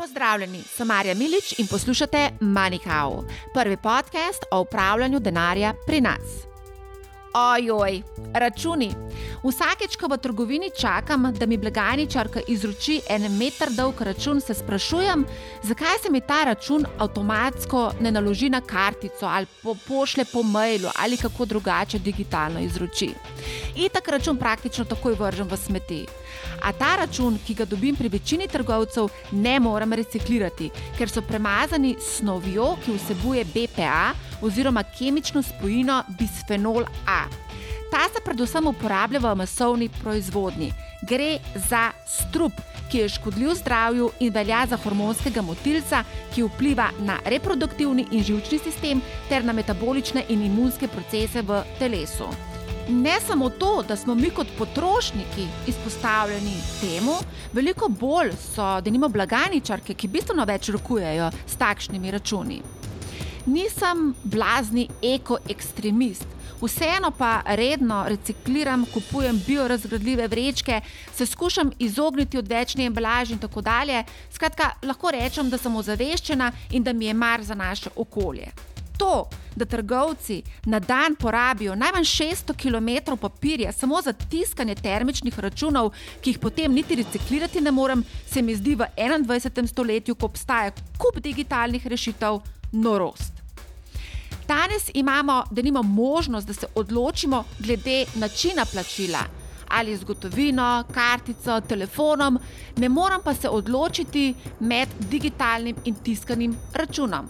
Pozdravljeni, sem Marja Milič in poslušate MoneyHow, prvi podcast o upravljanju denarja pri nas. Ojoj, računi. Vsakeč, ko v trgovini čakam, da mi blagajničarka izroči en meter dolg račun, se sprašujem, zakaj se mi ta račun avtomatsko ne naloži na kartico ali po pošle po mailu ali kako drugače digitalno izroči. In tak račun praktično takoj vržem v smeti. A ta račun, ki ga dobim pri večini trgovcev, ne morem reciklirati, ker so premazani snovjo, ki vsebuje BPA oziroma kemično spojino bisfenol A. Ta se predvsem uporablja v masovni proizvodnji. Gre za strup, ki je škodljiv zdravju in velja za hormonskega motilca, ki vpliva na reproduktivni in žilčni sistem ter na metabolične in imunske procese v telesu. Ne samo to, da smo mi kot potrošniki izpostavljeni temu, veliko bolj so, da nimo blagajničarke, ki bistveno več rokujejo s takšnimi računi. Nisem blazni ekoekstremist, vseeno pa redno recikliram, kupujem biorazgradljive vrečke, se skušam izogniti odvečni embalaži in tako dalje. Skratka, lahko rečem, da sem ozaveščena in da mi je mar za naše okolje. To, da trgovci na dan porabijo najmanj 600 km papirja samo za tiskanje termičnih računov, ki jih potem niti reciklirati ne morem, se mi zdi v 21. stoletju, ko obstaja kup digitalnih rešitev, norost. Danes imamo, da nimamo možnost, da se odločimo glede načina plačila. Ali z gotovino, kartico, telefonom, ne morem pa se odločiti med digitalnim in tiskanim računom.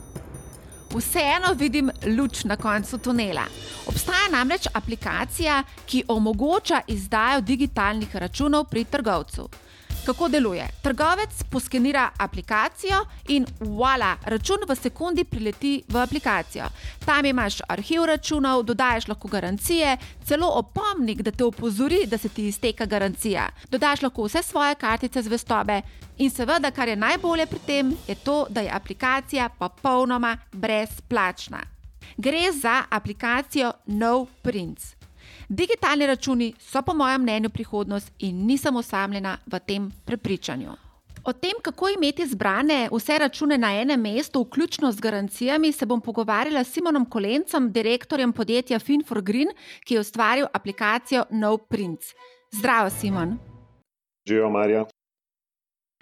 Vseeno vidim luč na koncu tunela. Obstaja namreč aplikacija, ki omogoča izdajo digitalnih računov pri trgovcu. Kako deluje? Trgovec poskenira aplikacijo in voila, račun v sekundi prileti v aplikacijo. Tam imaš arhiv računov, dodajes lahko garancije, celo opomnik, da te opozori, da se ti izteka garancija. Dodaš lahko vse svoje kartice zvestobe in seveda, kar je najbolje pri tem, je to, da je aplikacija popolnoma brezplačna. Gre za aplikacijo No Prince. Digitalni računi so, po mojem mnenju, prihodnost in nisem osamljena v tem prepričanju. O tem, kako imeti zbrane vse račune na enem mestu, vključno z garancijami, se bom pogovarjala s Simonom Kolencem, direktorjem podjetja Fin4Green, ki je ustvaril aplikacijo No Prince. Zdravo, Simon. Živijo, Marja.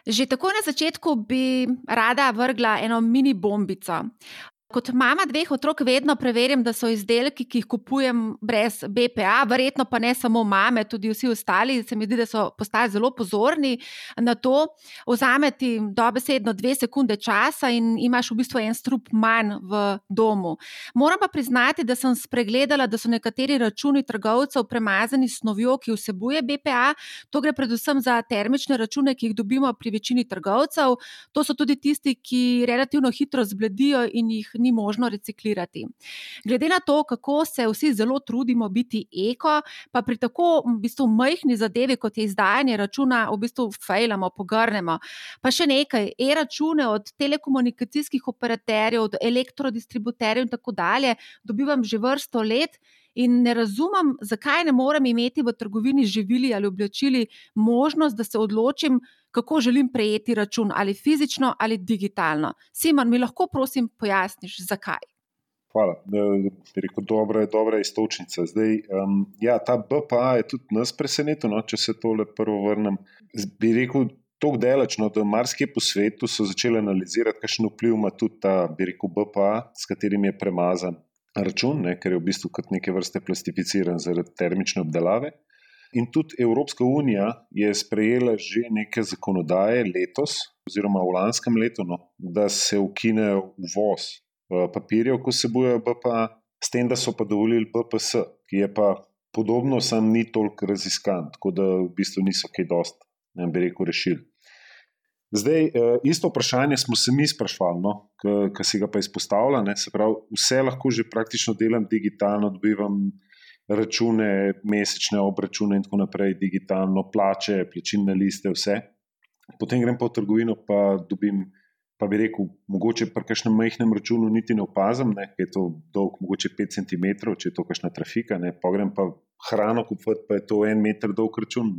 Že tako na začetku bi rada vrgla eno mini bombico. Kot mama dveh otrok vedno preverjam, da so izdelki, ki jih kupujem, brez BPA, verjetno pa ne samo mame, tudi vsi ostali. Se mi zdi, da so postali zelo pozorni na to. Vzameti dobesedno dve sekunde časa in imaš v bistvu en strup manj v domu. Moram pa priznati, da sem spregledala, da so nekateri računi trgovcev premazani s snovjo, ki vsebuje BPA. To gre predvsem za termične račune, ki jih dobimo pri večini trgovcev. To so tudi tisti, ki relativno hitro zbledijo in jih ni možno reciklirati. Glede na to, kako se vsi zelo trudimo biti eko, pa pri tako v bistvu majhni zadevi, kot je izdajanje računa, v bistvu fejlamo, pogrnemo. Pa še nekaj, e-račune od telekomunikacijskih operaterjev, od elektrodistributerjev in tako dalje dobivam že vrsto let. In ne razumem, zakaj ne morem imeti v trgovini živili ali oblačili možnost, da se odločim, kako želim prejeti račun, ali fizično ali digitalno. Simon, mi lahko prosim pojasniš, zakaj? Hvala. Rekel, dobra je dobra istočnica. Zdaj, um, ja, ta BPA je tudi nas presenetil, no, če se tole prvo vrnem. Bi rekel, tako dalečno, da marsikje po svetu so začeli analizirati, kakšen vpliv ima tudi ta, bi rekel, BPA, s katerim je premazan račun, ne, ker je v bistvu kot neke vrste plastificiran zaradi termične obdelave. In tudi Evropska unija je sprejela že neke zakonodaje letos, oziroma v lanskem letu, no, da se ukine uvoz uh, papirjev, ko se bojo BPA, s tem, da so pa dovolili BPS, ki je pa podobno, sam ni toliko raziskan, tako da v bistvu niso kaj dost, ne bi rekel, rešili. Zdaj, uh, isto vprašanje smo se mi sprašvali, no, ki si ga pa izpostavlja. Se pravi, vse lahko že praktično delam digitalno, dobivam račune, mesečne obračune in tako naprej, digitalno, plače, plačilne liste, vse. Potem grem pa v trgovino, pa dobim, pa bi rekel, mogoče pri kakšnem majhnem računu niti ne opazim, da je to dolg, mogoče 5 cm, če je to kakšna trafika. Ne. Pa grem pa hrano kupovati, pa je to en meter dolg račun.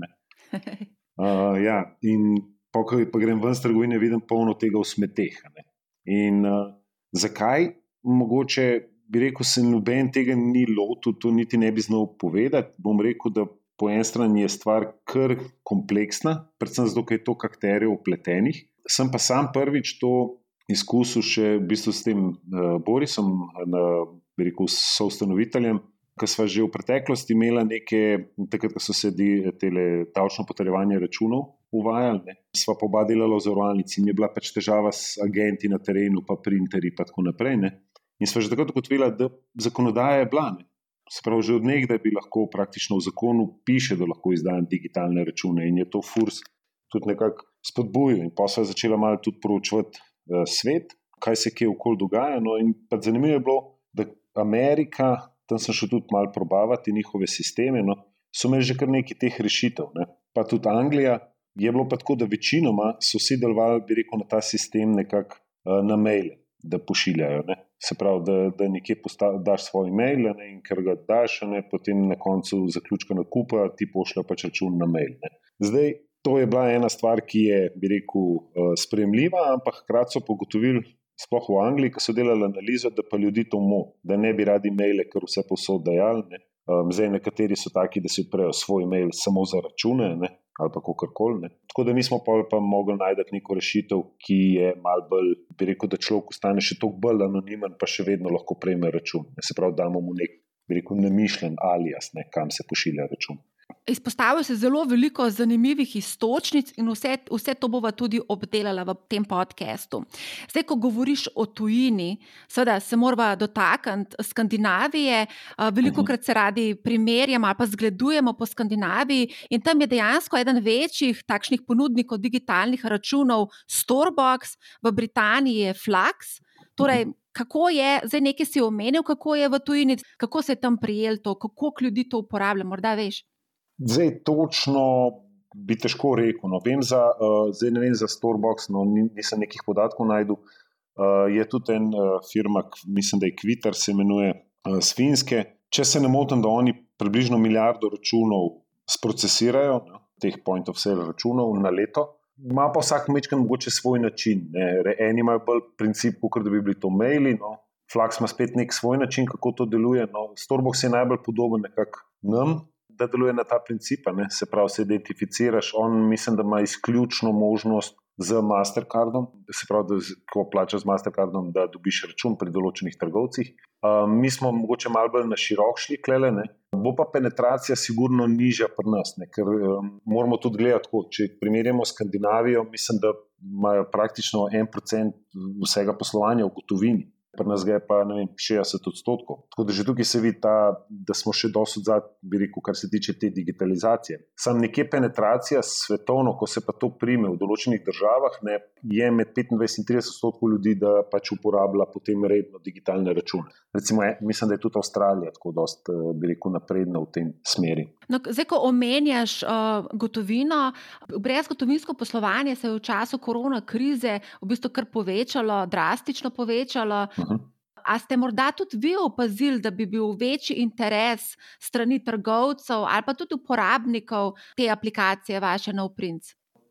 Uh, ja, in pa ko grem ven z trgovine, vidim polno tega v smeteh. Ne. In uh, zakaj? Mogoče bi rekel, se noben tega ni lotil, to niti ne bi znal povedati. Bom rekel, da po eni strani je stvar kar kompleksna, predvsem zato, ker je to kakterjev upletenih. Sem pa sam prvič to izkusil še v bistvu s tem uh, Borisom, uh, bi rekel, soustanoviteljem. Ker smo že v preteklosti imeli nekaj, takrat, ko so se te davčno potrjevanje računov uvajali, ne. sva pa oba delala v zavarovalnici in je bila pač težava s agenti na terenu, pa printerji in tako naprej. Ne. In sva že takrat ugotovila, da zakonodaja je bila. Ne. Se pravi, že od nekdaj bi lahko praktično v zakonu piše, da lahko izdajam digitalne račune in je to furs tudi nekako spodbujal. In pa sva začela malo tudi proučevati uh, svet, kaj se kje okoli dogaja. No, in pa zanimivo je bilo, da Amerika tam sem šel tudi malo probavati njihove sisteme. No, so imeli že kar nekaj teh rešitev. Ne. Pa tudi Anglija je bilo pa tako, da večinoma so si delovali, bi rekel, na ta sistem nekako uh, na mail, da pošiljajo. Ne. Se pravi, da, da nekje postav, daš svoj mail ne, in ker ga daš, ne, potem na koncu zaključka nakupa ti pošlje pač račun na mail. Ne. Zdaj, to je bila ena stvar, ki je, bi rekel, uh, spremljiva, ampak hkrati so pogotovili, sploh v Angliji, ki so delali analizo, da pa ljudi to mo, da ne bi radi imeli, ker vse posod dajali. Um, zdaj, nekateri so taki, da si odprejo svoj mail samo za račune ne? ali pa kako koli. Tako da mi smo pa, pa mogli najti neko rešitev, ki je mal bolj, bi rekel, da človek ostane še toliko bolj anonimen, pa še vedno lahko prejme račun. Ne? Se pravi, damo mu nek, bi rekel, namišljen alias, ne? kam se pošilja račun. Izpostavlja se zelo veliko zanimivih istočnic, in vse, vse to bomo tudi obdelali v tem podkastu. Zdaj, ko govoriš o tujini, seveda se moramo dotakniti Skandinavije. Veliko krat se radi primerjamo ali pa zgledujemo po Skandinaviji, in tam je dejansko eden večjih takšnih ponudnikov digitalnih računov, Storebox, v Britaniji je Flux. Torej, kako je, zdaj nekaj si omenil, kako je v tujini, kako se je tam prijel to, kako ljudi to uporablja, morda veš. Zdaj, točno bi težko rekel. No, vem za, uh, zdaj ne vem za Storebox, no, nisem nekih podatkov najdel. Uh, je tudi en uh, firma, mislim, da je Twitter, se imenuje uh, Sfinske. Če se ne motim, da oni približno milijardo računov sprocesirajo, no, teh point of sale računov na leto. Ma pa vsak mečkan mogoče svoj način. Ne. Eni imajo bolj princip, kot da bi bili to maili, no. Flux ima spet nek svoj način, kako to deluje. No. Storebox je najbolj podoben nekako nam, da deluje na ta princip, ne? se pravi, se identificiraš. On, mislim, da ima izključno možnost z Mastercardom, se pravi, da ko plačaš z Mastercardom, da dobiš račun pri določenih trgovcih. Uh, mi smo mogoče malo bolj na širok šli, klele, ne? bo pa penetracija sigurno nižja pri nas, ne? ker um, moramo tudi gledati, tako, če primerjamo Skandinavijo, mislim, da imajo praktično en procent vsega poslovanja v gotovini pri nas je pa vem, 60 odstotkov. Tako da že tukaj se vidi, ta, da smo še dosti zadnji, bi rekel, kar se tiče te digitalizacije. Sam nekje penetracija svetovno, ko se pa to prime v določenih državah, ne, je med 25 in 30 odstotkov ljudi, da pač uporablja potem redno digitalne račune. Recimo, je, mislim, da je tudi Avstralija tako dosti, eh, bi rekel, napredna v tem smeri. No, zdaj, ko omenjaš uh, gotovino, brezgotovinsko poslovanje se je v času korona krize v bistvu kar povečalo, drastično povečalo. -huh. A ste morda tudi vi opazili, da bi bil večji interes strani trgovcev ali pa tudi uporabnikov te aplikacije, vaše Novprinc?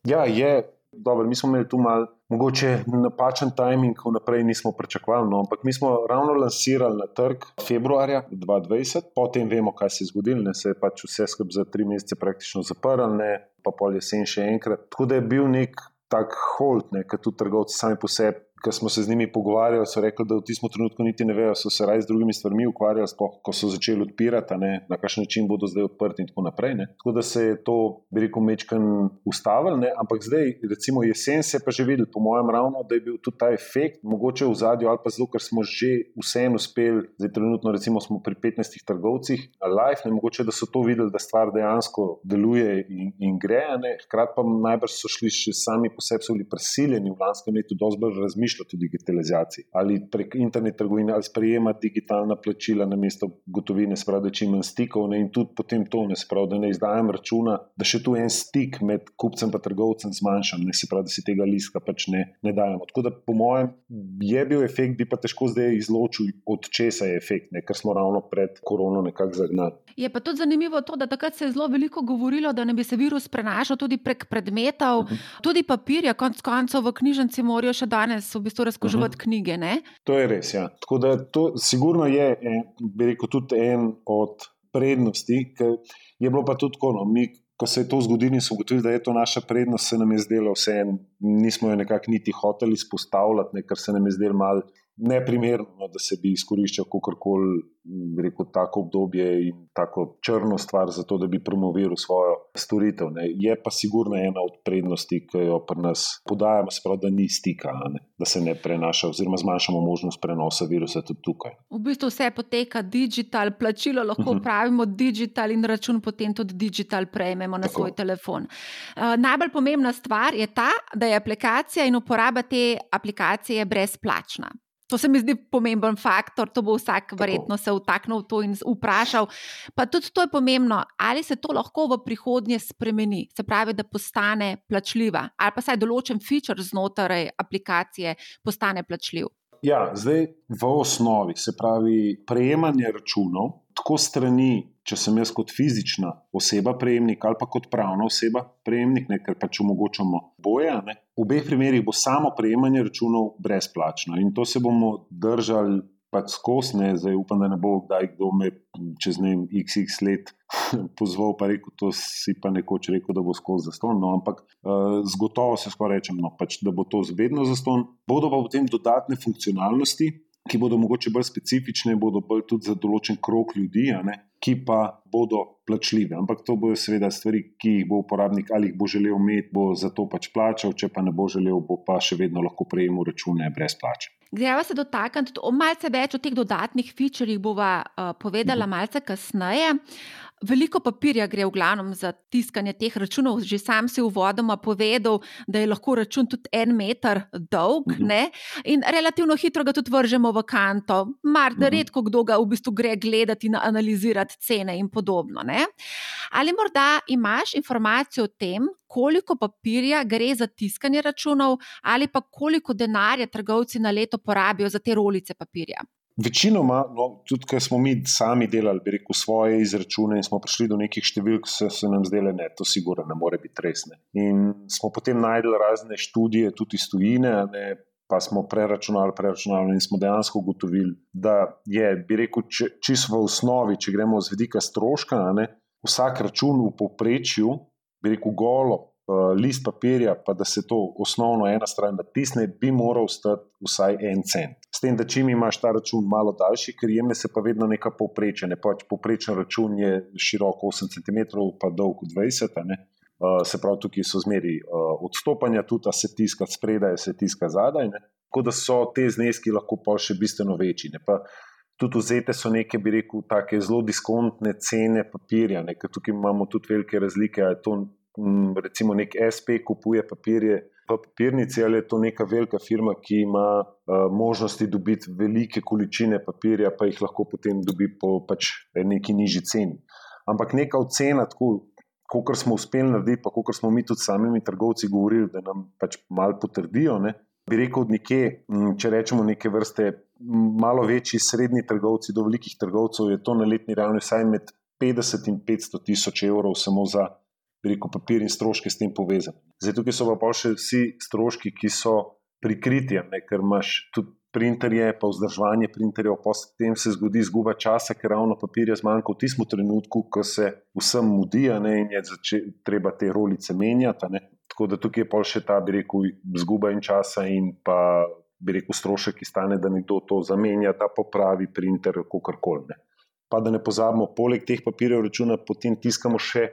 Ja, je. Dobro, mi smo imeli tu malo, mogoče napačen timing, ko naprej nismo pričakovali. No, ampak mi smo ravno lansirali na trg februarja 2020, potem vemo, kaj se je zgodilo, ne se je pač vse skupaj za tri mesece praktično zaprl, ne pa pol jesen še enkrat. Tako da je bil nek tak hold, ne, ker tudi trgovci sami po sebi ko smo se z njimi pogovarjali, so rekli, da v tistem trenutku niti ne vejo, so se raje z drugimi stvarmi ukvarjali, spoh, ko so začeli odpirati, ne, na kakšen način bodo zdaj odprti in tako naprej. Ne. Tako da se je to, bi rekel, mečken ustavil, ne. ampak zdaj, recimo jesen, se je pa že videl, po mojem, ravno, da je bil tudi ta efekt, mogoče v zadju ali pa zato, ker smo že vseeno uspeli, zdaj trenutno recimo smo pri 15 trgovcih, live, ne mogoče, da so to videli, da stvar dejansko deluje in, in gre, hkrati pa najbrž so šli še sami po sebi, so bili prisiljeni v lanskem letu dosti bolj razmišljati razmišljati o digitalizaciji ali prek internet trgovine ali sprejemati digitalna plačila na mesto gotovine, sprav, da čim manj stikov ne, in tudi potem to ne sprav, da ne izdajam računa, da še tu en stik med kupcem in trgovcem zmanjšam, ne se pravi, da si tega liska pač ne, ne dajemo. Tako da, po mojem, je bil efekt, bi pa težko zdaj izločil, od česa je efekt, ne, ker smo ravno pred korono nekako zagnali. Je pa tudi zanimivo to, da takrat se je zelo veliko govorilo, da ne bi se virus prenašal tudi prek predmetov, uh mhm. -huh. tudi papirja, konc koncev v knjižnici morajo še danes v bistvu razkoževati uh mhm. -huh. knjige. Ne? To je res. Ja. Tako da to sigurno je, bi rekel, tudi en od prednosti, ker je bilo pa tudi tako. No, mi, Ko se je to zgodilo in smo ugotovili, da je to naša prednost, se nam je zdelo vse en, nismo jo nekako niti hoteli izpostavljati, ker se nam je zdelo malo neprimerno, no, da se bi izkoriščal kakorkoli rekel, tako obdobje in tako črno stvar za to, da bi promoviral svojo storitev. Ne. Je pa sigurno ena od prednosti, ki jo pri nas podajamo, sprav, da ni stika, ne, da se ne prenaša, oziroma zmanjšamo možnost prenosa virusa tudi tukaj. V bistvu vse poteka digital, plačilo lahko uh mhm. -huh. pravimo digital in račun potem tudi digital prejmemo na tako. svoj telefon. Uh, najbolj pomembna stvar je ta, da je aplikacija in uporaba te aplikacije brezplačna. To se mi zdi pomemben faktor, to bo vsak verjetno se vtaknil v to in vprašal. Pa tudi to je pomembno, ali se to lahko v prihodnje spremeni, se pravi, da postane plačljiva, ali pa saj določen feature znotraj aplikacije postane plačljiv. Ja, zdaj v osnovi, se pravi, prejemanje računov, tako strani če sem jaz kot fizična oseba prejemnik ali pa kot pravna oseba prejemnik, ne, ker pač omogočamo boje. Ne. V obeh primerih bo samo prejemanje računov brezplačno in to se bomo držali pač skozi. Zdaj upam, da ne bo kdaj kdo me čez ne XX let pozval, pa rekel, to si pa nekoč rekel, da bo skozi zaston. No, ampak uh, z gotovo se skoraj rečem, no, pač, da bo to zvedno zaston. Bodo pa potem dodatne funkcionalnosti. Ki bodo mogoče bolj specifične, bodo bolj tudi za določen krok ljudi, ki pa bodo plačljive. Ampak to bodo seveda stvari, ki jih bo uporabnik ali jih bo želel imeti, bo za to pač plačal, če pa ne bo želel, bo pa še vedno lahko prejemal račune brez plače. Gremo se dotakniti tudi malce več o teh dodatnih featureih, bova uh, povedala mhm. malce kasneje. Veliko papirja gre v glavnem za tiskanje teh računov. Že sam si uvodoma povedal, da je lahko račun tudi en meter dolg uh mhm. -huh. in relativno hitro ga tudi vržemo v kanto. Mar da uh mhm. -huh. redko kdo ga v bistvu gre gledati in analizirati cene in podobno. Ne? Ali morda imaš informacijo o tem, koliko papirja gre za tiskanje računov, ali pa koliko denarja trgovci na leto porabijo za te rolice papirja? Večinoma, no, tudi ker smo mi sami delali rekel, svoje izračune in smo prišli do nekih številk, se, se nam zdele, da to sigurno ne more biti resne. In smo potem najdel razne študije, tudi iz tujine, ne, pa smo preračunali, preračunali in smo dejansko ugotovili, da je, bi rekel, čisto v osnovi, če gremo z vidika stroška, ne, vsak račun v povprečju, bi rekel, golo uh, list papirja, pa da se to osnovno ena stran natisne, bi moral stati vsaj en cent. S tem, da čim imaš ta račun malo daljši, ker jemne se pa vedno neka povprečje. Ne? Pač povprečen račun je širok 8 cm, pa dolg 20 cm. Uh, se pravi, tukaj so zmeri uh, odstopanja, tudi se tiska spredaj, se tiska zadaj. Ne? Tako da so te zneski lahko pa še bistveno večji. Tudi vzete so neke, bi rekel, tako zelo diskontne cene papirja, ker tukaj imamo tudi velike razlike. Je to recimo nek SP kupuje papirje v papirnici, ali je to neka velika firma, ki ima uh, možnosti dobiti velike količine papirja, pa jih lahko potem dobi po pač neki nižji ceni. Ampak neka ocena, kot smo uspeli narediti, pa kot smo mi tudi samimi trgovci govorili, da nam pač malo potrdijo. Ne, Bi rekel, da nekje, če rečemo, neke vrste, malo večji, srednji trgovci, do velikih trgovcev, je to na letni ravni vsaj med 50 in 500 tisoč evrov, samo za veliko papir in stroške s tem povezani. Zdaj, tukaj so pa še vsi stroški, ki so prikriti, ker imaš tudi printerje, pa vzdrževanje printerjev, pa s tem se zgodi izguba časa, ker ravno papirja zmanjka v tistem trenutku, ko se vsem mudi ne, in je treba te rolice menjati. Ne. Tako da tukaj je pa še ta, bi rekel, izguba in časa in pa. Bi rekel, strošek, ki stane, da nekdo to zamenja, da popravi printer, kako koli. Pa da ne pozabimo, poleg teh papirjev računa, potem tiskamo še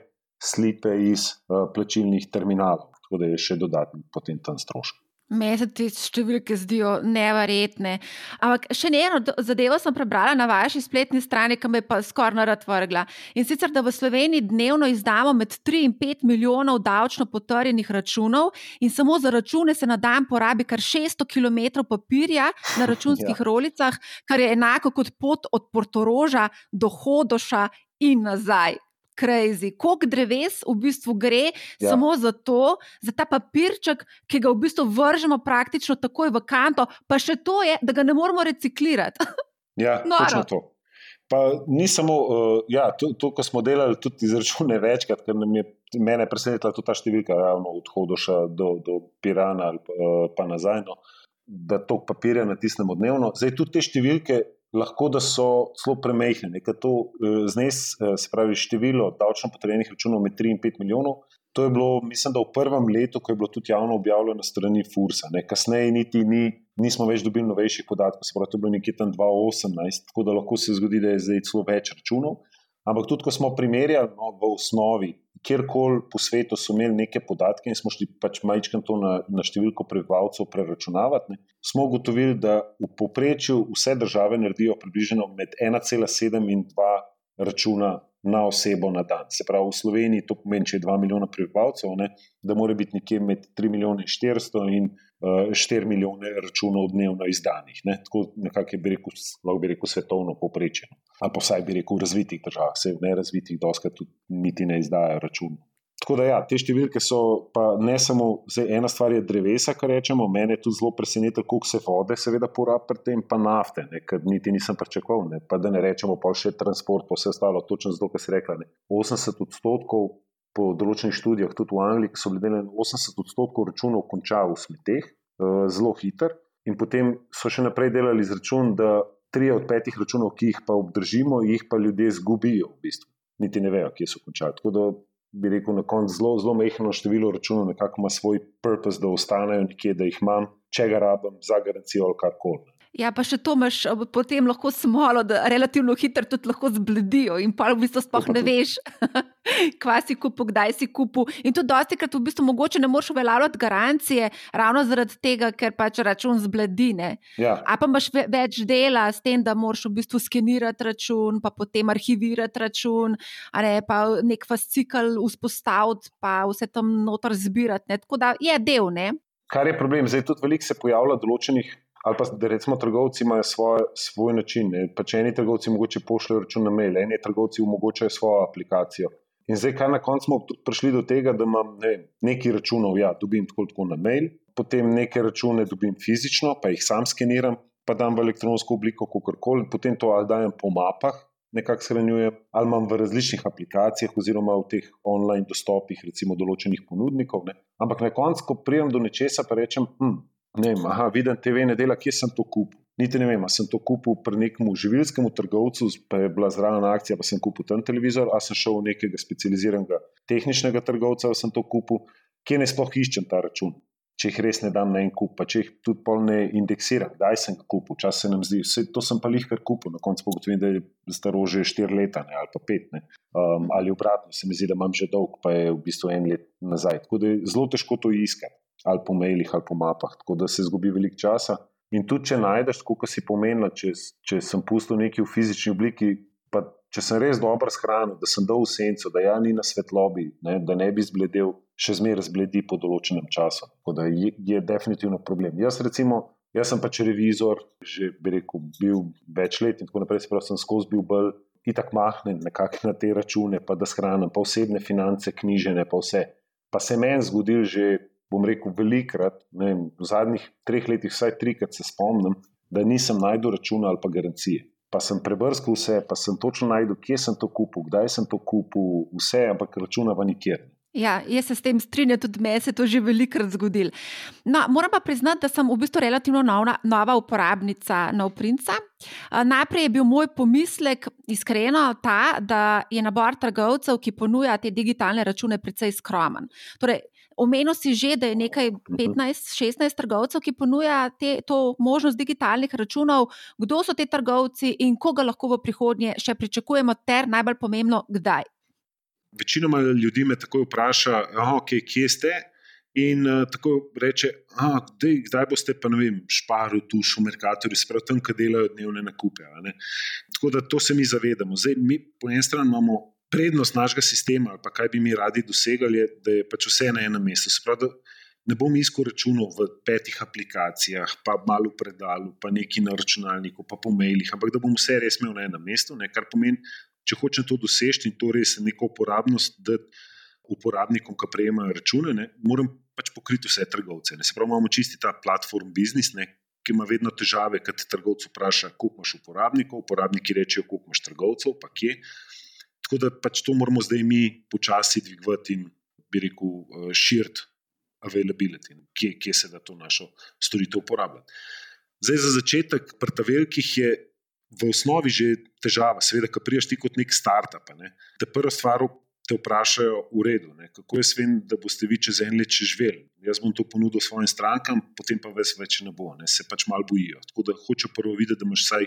slipe iz uh, plačilnih terminalov, tako da je še dodatni potem tam strošek. Meni se te številke zdijo neverjetne. Ampak še eno zadevo sem prebrala na vaši spletni strani, ki me je pa skoraj narad vrgla. In sicer, da v Sloveniji dnevno izdamo med 3 in 5 milijonov davčno potrjenih računov, in samo za račune se na dan porabi kar 600 km papirja na računskih ja. rolicah, kar je enako kot pot od Portoroža do Hodoša in nazaj crazy, koliko dreves v bistvu gre ja. samo za to, za ta papirček, ki ga v bistvu vržemo praktično takoj v kanto, pa še to je, da ga ne moremo reciklirati. ja, točno to. Pa ni samo, uh, ja, to, to, ko smo delali tudi izračune večkrat, ker nam je mene presenetila tudi ta številka, ravno od Hodoša do, do Pirana ali pa, uh, pa nazaj, no, da to papirja natisnemo dnevno. Zdaj, tudi te številke lahko da so zelo premehne. Nekaj to eh, znes, eh, se pravi, število davčno potrjenih računov med 3 in 5 milijonov. To je bilo, mislim, da v prvem letu, ko je bilo tudi javno objavljeno na strani Fursa. Ne. Kasneje niti ni, nismo več dobili novejših podatkov, se pravi, to je bilo nekje tam 2018, tako da lahko se zgodi, da je zdaj celo več računov. Ampak tudi, ko smo primerjali no, v osnovi kjerkoli po svetu so imeli neke podatke in smo šli pač majčkam to na, na številko prebivalcev preračunavati, ne, smo ugotovili, da v povprečju vse države naredijo približno med 1,7 in 2 računa na osebo na dan. Se pravi, v Sloveniji to pomeni, če je 2 milijona prebivalcev, ne, da mora biti nekje med 3 milijone in 400 in uh, eh, 4 milijone računov dnevno izdanih. Ne. Tako nekako bi rekel, lahko bi rekel svetovno povprečje. No. Ali pa vsaj bi rekel v razvitih državah, se v nerazvitih doskrat tudi niti ne izdajo računov. Tako da, ja, te številke so pa ne samo, zdaj, ena stvar je drevesa, kar rečemo, mene je tudi zelo presenetilo, koliko se vode, seveda, porabi pri tem, pa nafte, ker niti nisem pričakoval. Ne, pa da ne rečemo, pa še transport, pa vse ostalo, točno zato, kar si rekla. Ne. 80 odstotkov po določenih študijah, tudi v Angliji, ki so bili delali, 80 odstotkov računov konča v smeteh, uh, zelo hiter. In potem so še naprej delali izračun, da tri od petih računov, ki jih pa obdržimo, jih pa ljudje izgubijo, v bistvu. Niti ne vejo, kje so končali. Tako da bi rekel, na koncu zelo, zelo mehko število računov, nekako ima svoj purpose, da ostanejo nekje, da jih imam, če ga rabim, za garancijo ali karkoli. Ja, pa še to imaš potem lahko smolo, da relativno hitro tudi lahko zbledijo in pa v bistvu sploh ne veš, kva si kupu, kdaj si kupu. In tudi dosti krat v bistvu mogoče ne moreš uveljavljati garancije, ravno zaradi tega, ker pač račun zbledine. Ja. A pa imaš več dela s tem, da moraš v bistvu skenirati račun, pa potem arhivirati račun, ne, pa nek fascikl vzpostaviti, pa vse tam noter zbirati. Ne. Tako da je del. Ne. Kar je problem, zdaj tudi veliko se pojavlja določenih ali pa da recimo trgovci imajo svoj, svoj način. Pač eni trgovci mogoče pošljajo račun na mail, eni trgovci omogočajo svojo aplikacijo. In zdaj, kaj na koncu smo prišli do tega, da imam ne, nekaj računov, ja, dobim tako, tako na mail, potem nekaj račune dobim fizično, pa jih sam skeniram, pa dam v elektronsko obliko, kako koli, potem to ali dajem po mapah, nekako shranjujem, ali imam v različnih aplikacijah, oziroma v teh online dostopih, recimo določenih ponudnikov. Ne. Ampak na koncu, ko prijem do nečesa, pa rečem, hm, ne vem, aha, vidim TV ne dela, kje sem to kupil. Niti ne vem, ali sem to kupil pri nekem živilskem trgovcu, pa je bila zraven akcija, pa sem kupil ten televizor, ali sem šel v nekega specializiranega tehničnega trgovca, ali sem to kupil, kje ne sploh iščem ta račun. Če jih res ne dam na en kup, pa če jih tudi pol ne indeksiram, kdaj sem ga kupil, čas se nam zdi, vse to sem pa jih kar kupil, na koncu pogotovim, da je staro že štiri leta ne, ali pa pet, um, ali obratno, se mi zdi, da imam že dolg, pa je v bistvu en let nazaj. Tako da je zelo težko to iskati ali po mailih ali po mapah, tako da se izgubi veliko časa. In tudi, če najdeš, kot si pomenila, če, če sem pustil nekaj v fizični obliki, pa če sem res dobro shranil, da sem dal v senco, da ja ni na svetlobi, ne, da ne bi zbledel, še zmeraj zbledi po določenem času. Tako da je, je definitivno problem. Jaz, recimo, jaz sem pač revizor, že bi rekel, bil več let in tako naprej, se pravi, sem skozi bil bolj. In tako mahnem nekako na te račune, pa da shranim, pa osebne finance, knjižene, pa vse. Pa se meni zgodil že bom rekel, velikrat, ne, v zadnjih treh letih, vsaj trikrat se spomnim, da nisem najdel računa ali pa garancije. Pa sem prebrskal vse, pa sem točno najdel, kje sem to kupil, kdaj sem to kupil, vse, ampak računa pa nikjer. Ja, jaz se s tem strinjam, tudi meni se je to že velikokrat zgodilo. No, moram pa priznati, da sem v bistvu relativno nova, nova uporabnica Novprinca. Najprej je bil moj pomislek iskreno ta, da je nabor trgovcev, ki ponuja te digitalne račune, precej skromen. Torej, Omenil si že, da je nekaj 15-16 mhm. trgovcev, ki ponuja te, to možnost digitalnih računov. Kdo so ti trgovci in koga lahko v prihodnje še pričakujemo, ter najbolj pomembno, kdaj? Večinoma ljudi me takoj vpraša, okay, kje ste. In uh, tako reče, da zdaj boste pa ne vem, šparili tu, v Merkatorju, sprav tam, ki delajo dnevne nakupe. Tako da to se mi zavedamo. Zdaj, mi po eni strani imamo prednost našega sistema, ali pa kaj bi mi radi dosegali, je, da je pač vse na enem mestu. Sprav, ne bom iskal računov v petih aplikacijah, pa malo v predalu, pa neki na računalniku, pa po mailih, ampak da bom vse res imel na enem mestu, ne, kar pomeni, če hočem to doseči in to res neko uporabnost. Uporabnikom, ki prejemajo račune, ne, moram pač pokriti vse trgovce. Ne. Se pravi, imamo čisti ta platform biznis, ne, ki ima vedno težave, ker te trgovec vpraša, koliko imaš uporabnikov, uporabniki rečejo, koliko imaš trgovcev, pa kje. Tako da pač to moramo zdaj mi počasi dvigovati in bi rekel, eh, širiti availability, kje, kje se da to našo storitev uporabljati. Zdaj, za začetek, pri ta velikih je v osnovi že težava, seveda, ki priješ ti kot nek startup. Ne. Te prva stvar, te vprašajo, v redu, ne, kako jaz vem, da boste vi čez en let živeli. Jaz bom to ponudil svojim strankam, potem pa več, več ne bo, ne, se pač malo bojijo. Tako da hoče prvo videti, da imaš vsaj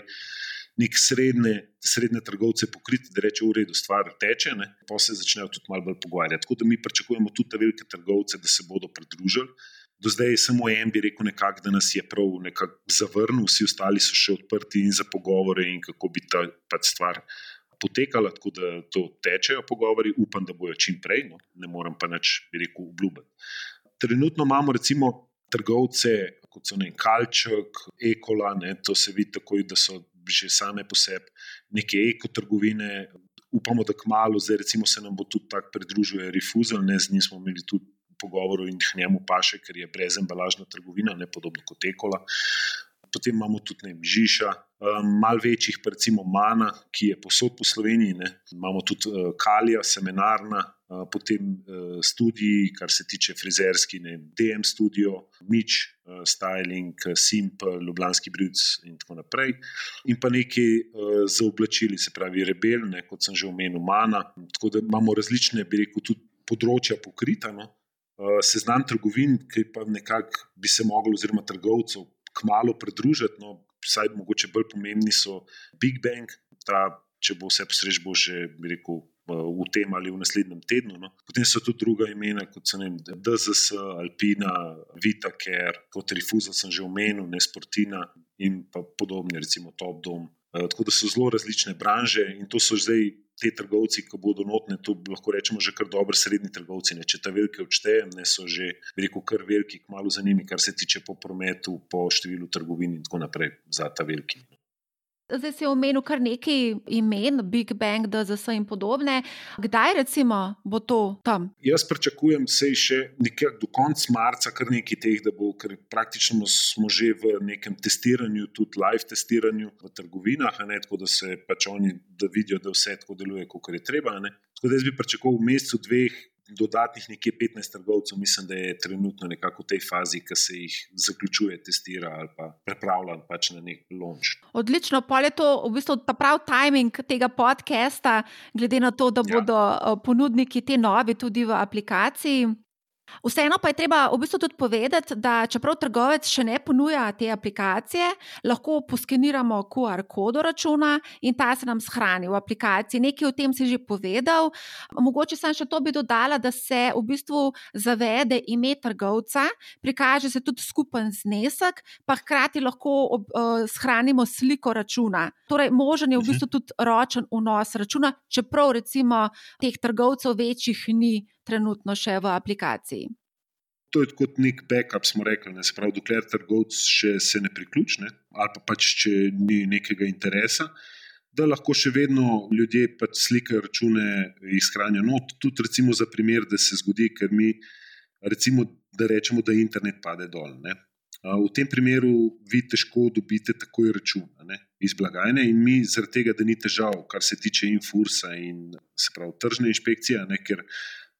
nek srednje, srednje trgovce pokriti, da reče: v redu, stvar teče, pa se začnejo tudi malo bolj pogovarjati. Tako da mi pričakujemo tudi te velike trgovce, da se bodo pridružili. Do zdaj je samo en, bi rekel, nekak, da nas je prav zavrnil, vsi ostali so še odprti in za pogovore, in kako bi ta pač stvar potekala, tako da to tečejo pogovori, upam, da bojo čim prej, no, ne morem pa nič, bi rekel, obljubiti. Trenutno imamo recimo trgovce, kot so ne Kalček, Ekola, ne, to se vidi takoj, da so že same po sebi neke ekotrgovine. Upamo, da kmalo, zdaj recimo se nam bo tudi tako pridružil Refusal, ne z njim smo imeli tudi pogovor in jih njemu paše, ker je brezembalažna trgovina, ne podobno kot Ekola potem imamo tudi ne, Žiža, um, malo večjih, pa recimo Mana, ki je posod po Sloveniji, ne. imamo tudi uh, Kalija, seminarna, uh, potem študiji, kar se tiče frizerski, ne, DM studio, Mič, Styling, Simple, Ljubljanski Brudz in tako naprej. In pa nekaj za oblačili, se pravi Rebel, ne, kot sem že omenil, Mana. Tako da imamo različne, bi rekel, tudi področja pokritano. Seznam trgovin, ki pa nekako bi se mogli, oziroma trgovcev, kmalo pridružiti. No, vsaj mogoče bolj pomembni so Big Bang, ta, če bo vse posreč, bo še rekel, v tem ali v naslednjem tednu. No. Potem so tudi druga imena, kot so DZS, Alpina, Vitaker, kot Rifuza, sem že omenil, Nesportina in podobni, recimo Top Dom. Eh, tako da so zelo različne branže in to so zdaj te trgovci, ki bodo notne, to lahko rečemo že kar dobri srednji trgovci. Ne. Če ta velike odštejem, so že, rekel, kar veliki, malo zanimivi, kar se tiče po prometu, po številu trgovin in tako naprej za ta veliki. Zdaj si omenil kar nekaj imen, Big Bang, DZS in podobne. Kdaj recimo bo to tam? Jaz pričakujem, se še nekaj do konca marca, kar nekaj teh, da bo, ker praktično smo že v nekem testiranju, tudi live testiranju v trgovinah, ne, tako da se pač oni da vidijo, da vse tako deluje, kot je treba. Ne. Tako da jaz bi pričakoval v mesecu dveh, dodatnih nekje 15 trgovcev, mislim, da je trenutno nekako v tej fazi, ki se jih zaključuje, testira ali pa prepravlja pač na nek launch. Odlično, pa je to v bistvu ta pravi timing tega podcasta, glede na to, da ja. bodo ja. ponudniki te nove tudi v aplikaciji. Vseeno pa je treba v bistvu tudi povedati, da čeprav trgovec še ne ponuja te aplikacije, lahko poskeniramo QR kodo računa in ta se nam shrani v aplikaciji. Nekaj o tem si že povedal. Mogoče sem še to bi dodala, da se v bistvu zavede ime trgovca, prikaže se tudi skupen znesek, pa hkrati lahko ob, uh, shranimo sliko računa. Torej, možen je v bistvu tudi ročen vnos računa, čeprav recimo teh trgovcev večjih ni trenutno še v aplikaciji. To je kot nek backup, smo rekli. Ne? Se pravi, dokler trgovec še se ne priključi, ne? ali pa pač če ni nekega interesa, da lahko še vedno ljudje pač slikajo račune in shranijo. No, tudi recimo za primer, da se zgodi, ker mi recimo, da rečemo, da internet pade dol. Ne? V tem primeru vi težko dobite takoj račun ne, iz blagajne, in mi, zaradi tega, da ni težav, kar se tiče infursa in se pravi tržne inšpekcije, ne, ker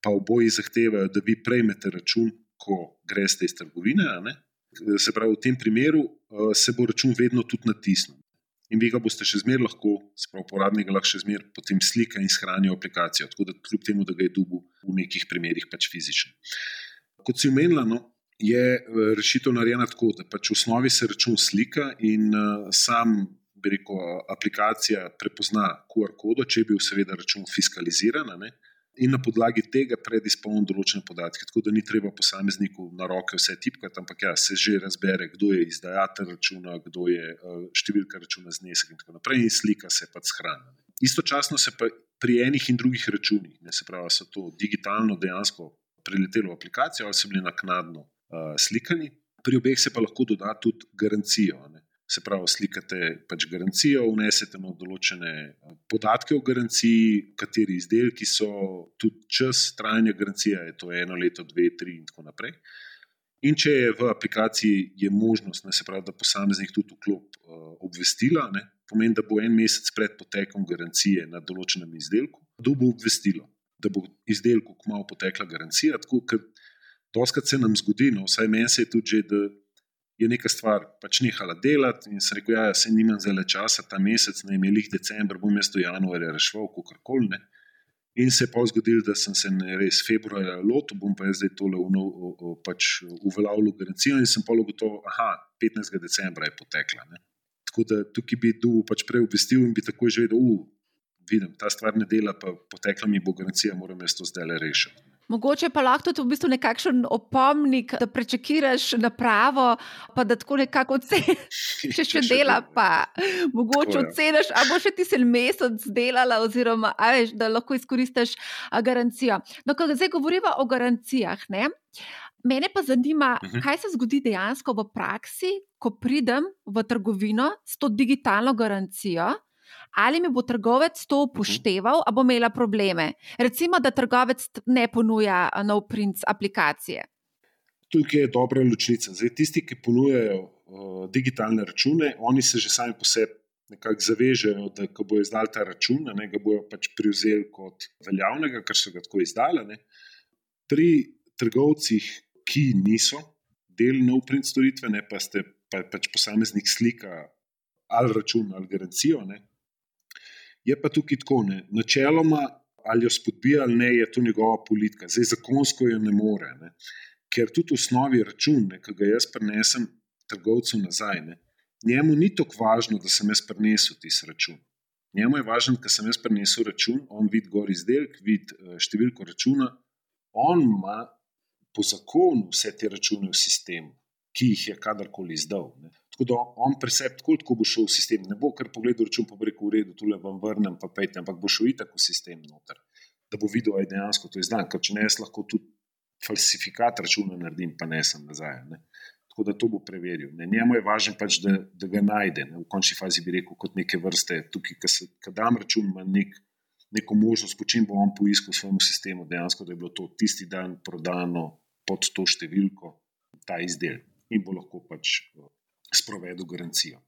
pa oboji zahtevajo, da vi prejmete račun, ko greste iz trgovine. Se pravi, v tem primeru uh, se bo račun vedno tudi natisnil. In vi ga boste še zmeraj lahko, sprav uporabnik ga lahko še zmeraj potem slika in shrani v aplikacijo. Tako da, kljub temu, da ga je dubu v nekih primerih pač fizično. Kot si omenila, no, je eh, rešitev narejena tako, da pač v osnovi se račun slika in uh, sam. Rekel, aplikacija prepozna QR kodo, če je bil seveda račun fiskaliziran, in na podlagi tega predizpolniti določene podatke. Tako da ni treba posamezniku na roke vse tipkati, ampak ja, se že razbere, kdo je izdajatelj računa, kdo je uh, številka računa, znesek in tako naprej, in slika se pa shrani. Istočasno se pa pri enih in drugih računih, ne se pravi, so to digitalno dejansko preletelo v aplikacijo ali so bili naknadno uh, slikani. Pri obeh se pa lahko doda tudi garancijo. Se pravi, slikate pač garancijo, vnesete na določene eh, podatke o garanciji, kateri izdelki so, tudi čas trajanja garancije, je to eno leto, dve, tri in tako naprej. In če je v aplikaciji je možnost, ne, se pravi, da posameznik tudi vklop uh, obvestila, ne, pomeni, da bo en mesec pred potekom garancije na določenem izdelku, dobo obvestilo, da bo izdelku kmalo potekla garancija. Tako, ker doskrat se nam zgodi, no, vsaj meni se je tudi že, da je neka stvar pač nehala delati in se rekel, da ja, se nimam zelo časa, ta mesec, ne imel jih decembr, bom jaz to januarja rešil, kako koli. In se je pa zgodilo, da sem se res februarja lotil, bom pa zdaj tole pač uveljavljal garancijo in sem pa ugotovil, da 15. decembra je potekla. Ne. Tako da tukaj bi tu pač prej obvestil in bi takoj že vedel, da ta stvar ne dela, pa potekla mi bo garancija, moram jaz to zdaj le rešiti. Mogoče pa lahko tudi v bistvu nekakšen opomnik, da prečakiraš napravo, pa da tako nekako oceniš, če še dela, pa mogoče oceniš, ali bo še ti se mesec delala, oziroma veš, da lahko izkoristiš garancijo. No, ko zdaj govorimo o garancijah. Ne? Mene pa zanima, uh mhm. -huh. kaj se zgodi dejansko v praksi, ko pridem v trgovino s to digitalno garancijo ali mi bo trgovec to mhm. upošteval, ali bo imela probleme. Recimo, da trgovec ne ponuja nov princ aplikacije. Tukaj je dobra ločnica. Zdaj, tisti, ki ponujajo uh, digitalne račune, oni se že sami po sebi nekako zavežejo, da ko bojo izdali ta račun, ne, ga bojo pač prevzeli kot veljavnega, ker so ga tako izdali. Ne. Pri trgovcih, ki niso del nov princ storitve, ne, pa ste pa, pač posameznik slika ali račun ali garancijo. Ne, Je pa tukaj tako, ne. načeloma, ali jo spodbija ali ne, je to njegova politika, zdaj zakonsko jo ne more. Ne. Ker tudi v osnovi račun, ne, ki ga jaz prenesem trgovcu nazaj, ne, njemu ni tako važno, da sem jaz prenesel tisti račun. Njemu je važno, da sem jaz prenesel račun, on vidi gor izdelek, vidi eh, številko računa, on ima po zakonu vse te račune v sistemu, ki jih je kadarkoli izdal. Ne. Tako da on preseb, tako, tako bo šel v sistem. Ne bo kar pogledal račun, pa bo rekel: v redu, tu le vam vrnem, pa pejte, ampak bo šel itak v sistem noter, da bo videl, da je dejansko to izdan. Ker če ne, jaz lahko tudi falsifikat računa naredim, pa ne sem nazaj. Ne. Tako da to bo preveril. Ne. Njemu je važno, pač, da, da ga najde. Ne. V končni fazi bi rekel, kot neke vrste, tukaj, ki dam račun, ima nek, neko možnost, po čem bo on poiskal v svojem sistemu, dejansko, da je bilo to tisti dan prodano pod to številko, ta izdelek. In bo lahko pač sprovedel garancijo.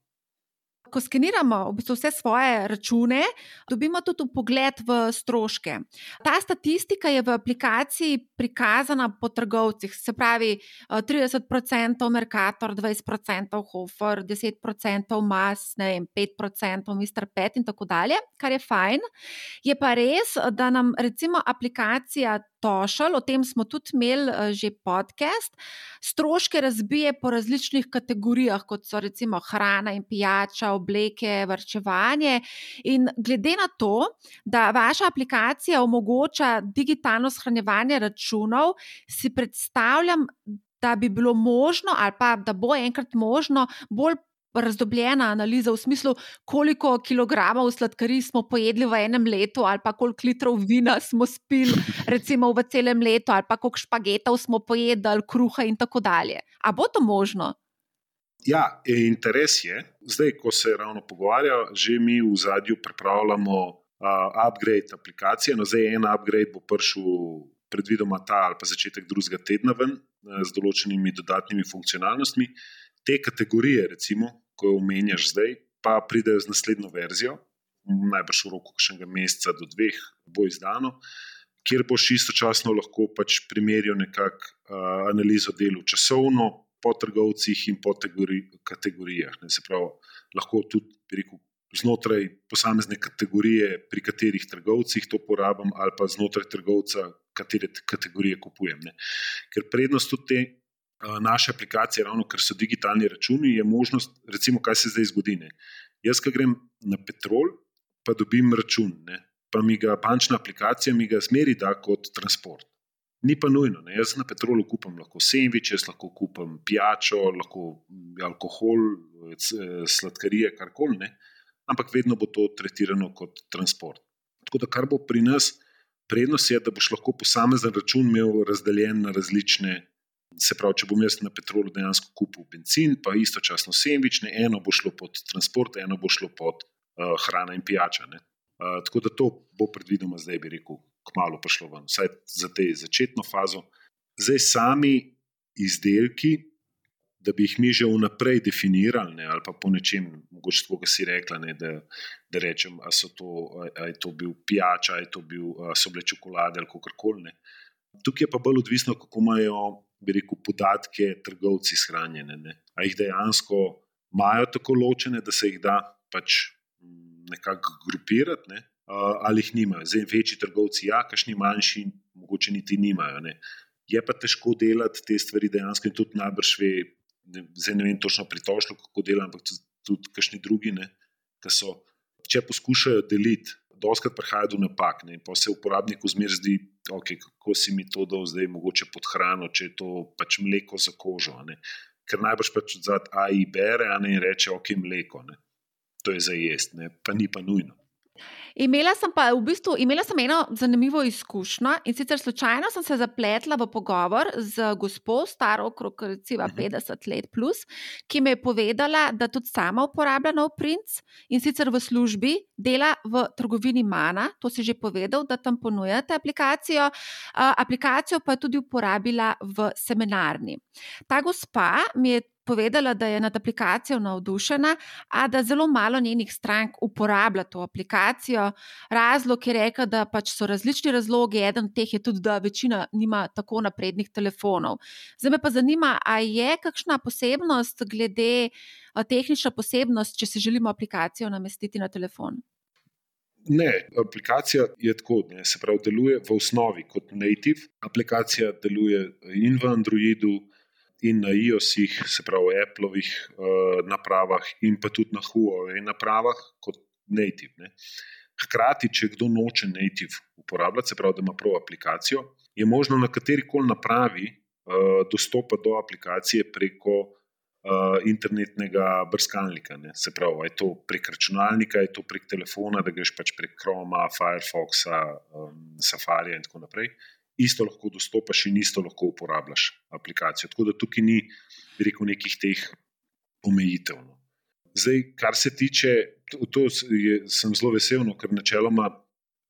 Ko skeniramo v bistvu vse svoje račune, dobimo tudi pogled v stroške. Ta statistika je v aplikaciji prikazana po trgovcih, se pravi 30% Mercator, 20% Hofer, 10% Mas, vem, 5% Mr. Pet in tako dalje, kar je fajn. Je pa res, da nam recimo aplikacija Tošal, o tem smo tudi imeli uh, že podcast, stroške razbije po različnih kategorijah, kot so recimo hrana in pijača, obleke, vrčevanje. In glede na to, da vaša aplikacija omogoča digitalno shranjevanje računov, si predstavljam, da bi bilo možno, ali pa da bo enkrat možno bolj razdobljena analiza v smislu, koliko kilogramov sladkarij smo pojedli v enem letu, ali pa koliko litrov vina smo spili, recimo v celem letu, ali pa koliko špagetov smo pojedli, kruha in tako dalje. A bo to možno? Ja, interes je. Zdaj, ko se ravno pogovarja, že mi v zadju pripravljamo uh, upgrade aplikacije. No, zdaj, en upgrade bo prišel, predvidoma ta ali pa začetek drugega tedna, ven, z določenimi dodatnimi funkcionalnostmi. Te kategorije, recimo, ko jo omenjaš zdaj, pa pridejo z naslednjo verzijo, najbrž v roku še enega meseca do dveh, bo izdano, kjer boš istočasno lahko pač primerjal nekakšno uh, analizo delu časovno, po trgovcih in po kategorijah. Ne, se pravi, lahko tudi rekel, znotraj posamezne kategorije, pri katerih trgovcih to porabim, ali pa znotraj trgovca, katere kategorije kupujem. Ne. Ker prednost tudi te naše aplikacije, ravno ker so digitalni računi, je možnost, recimo, kaj se zdaj zgodi. Ne. Jaz, ki grem na petrol, pa dobim račun. Ne. pa mi ga bančna aplikacija mi ga zmeri da kot transport. Ni pa nujno. Ne. Jaz na petrolu kupam lahko sendviče, lahko kupam pijačo, lahko alkohol, sladkarije, karkoli, ampak vedno bo to tretirano kot transport. Tako da, kar bo pri nas prednost, je, da boš lahko posamezen račun imel razdeljen na različne. Se pravi, če bom jaz na petrolu dejansko kupil benzin, pa istočasno sendvič, ne eno bo šlo pod transport, eno bo šlo pod uh, hrana in pijača. Uh, tako da to bo predvidoma zdaj, bi rekel, kmalo prišlo ven, vsaj za te začetno fazo. Zdaj, sami izdelki, da bi jih mi že vnaprej definirali, ne, ali pa po nečem, mogoče tako, kot si rekla, ne, da, da rečem, ali so to, je to bil pijača, ali so bile čokolade ali kako koli. Tukaj je pa bolj odvisno, kako imajo rekel, podatke trgovci shranjene. Ne. Ali jih dejansko imajo tako ločene, da se jih da pač nekako grupirati. Ne ali jih nimajo. Zdaj, večji trgovci, ja, kašni manjši, mogoče niti nimajo. Ne. Je pa težko delati te stvari dejansko in tudi najbrž ve, ne, zdaj ne vem točno pritožlo, kako delam, ampak tudi, tudi kašni drugi, ki so, če poskušajo deliti. Doskrat prihaja do napak, ne, in pa se uporabniku zmeraj zdi, okay, kako si mi to dal, zdaj mogoče pod hrano, če je to pač mleko za kožo. Ne. Ker najbrž pač od zadaj AI bere ne, in reče, ok, mleko. Ne. To je za jesti, pa ni pa nujno. Imela sem pa v bistvu imela sem eno zanimivo izkušnjo in sicer slučajno sem se zapletla v pogovor z gospod, staro okrog recimo 50 let, plus, ki mi je povedala, da tudi sama uporablja nov princ in sicer v službi dela v trgovini Mana. To si že povedal, da tam ponujate aplikacijo. Aplikacijo pa je tudi uporabila v seminarni. Ta gospa mi je povedala, da je nad aplikacijo navdušena, a da zelo malo njenih strank uporablja to aplikacijo. Razlog je rekel, da pač so različni razlogi, eden od teh je tudi, da večina nima tako naprednih telefonov. Zdaj me pa zanima, ali je kakšna posebnost glede tehnična posebnost, če si želimo aplikacijo namestiti na telefon. Ne, aplikacija je tako, ne, se pravi, deluje v osnovi kot native. Aplikacija deluje in v Androidu, in na iOS-ih, se pravi, Appleovih uh, napravah, in pa tudi na Huawei napravah, kot native. Ne. Hkrati, če kdo noče native uporabljati, se pravi, da ima prav aplikacijo, je možno na kateri koli napravi uh, dostopati do aplikacije preko uh, internetnega brskalnika. Ne. Se pravi, je to prek računalnika, je to prek telefona, da greš pač prek Chroma, Firefoxa, um, Safarija in tako naprej isto lahko dostopaš in isto lahko uporabljaš aplikacijo. Tako da tukaj ni, rekel, nekih teh omejitev. No. Zdaj, kar se tiče, to, to je, sem zelo vesel, no, ker načeloma,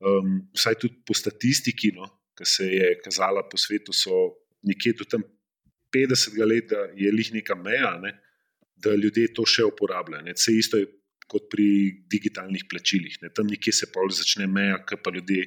um, vsaj tudi po statistiki, no, ki se je kazala po svetu, so nekje do tam 50 let, da je lih neka meja, ne, da ljudje to še uporabljajo. Ne. Vse isto je kot pri digitalnih plačilih. Ne. Tam nekje se pa začne meja, ki pa ljudje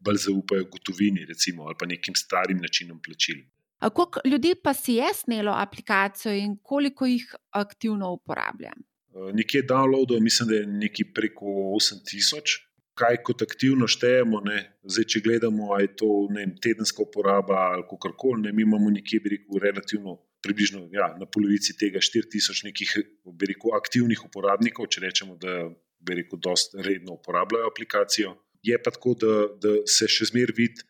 bolj zaupajo gotovini, recimo, ali pa nekim starim načinom plačil. Koliko ljudi pa si je snelo aplikacijo in koliko jih aktivno uporablja? Eh, nekje downloadov, mislim, da je nekaj preko 8000. Kaj kot aktivno štejemo, Zdaj, če gledamo, ali je to vem, tedenska uporaba ali kako koli, mi imamo nekje, bi rekel, relativno, približno ja, na polovici tega 4000 nekih, bi rekel, aktivnih uporabnikov, če rečemo, da bi rekel, dosta redno uporabljajo aplikacijo. Je pa tako, da, da se še zmeraj vidi,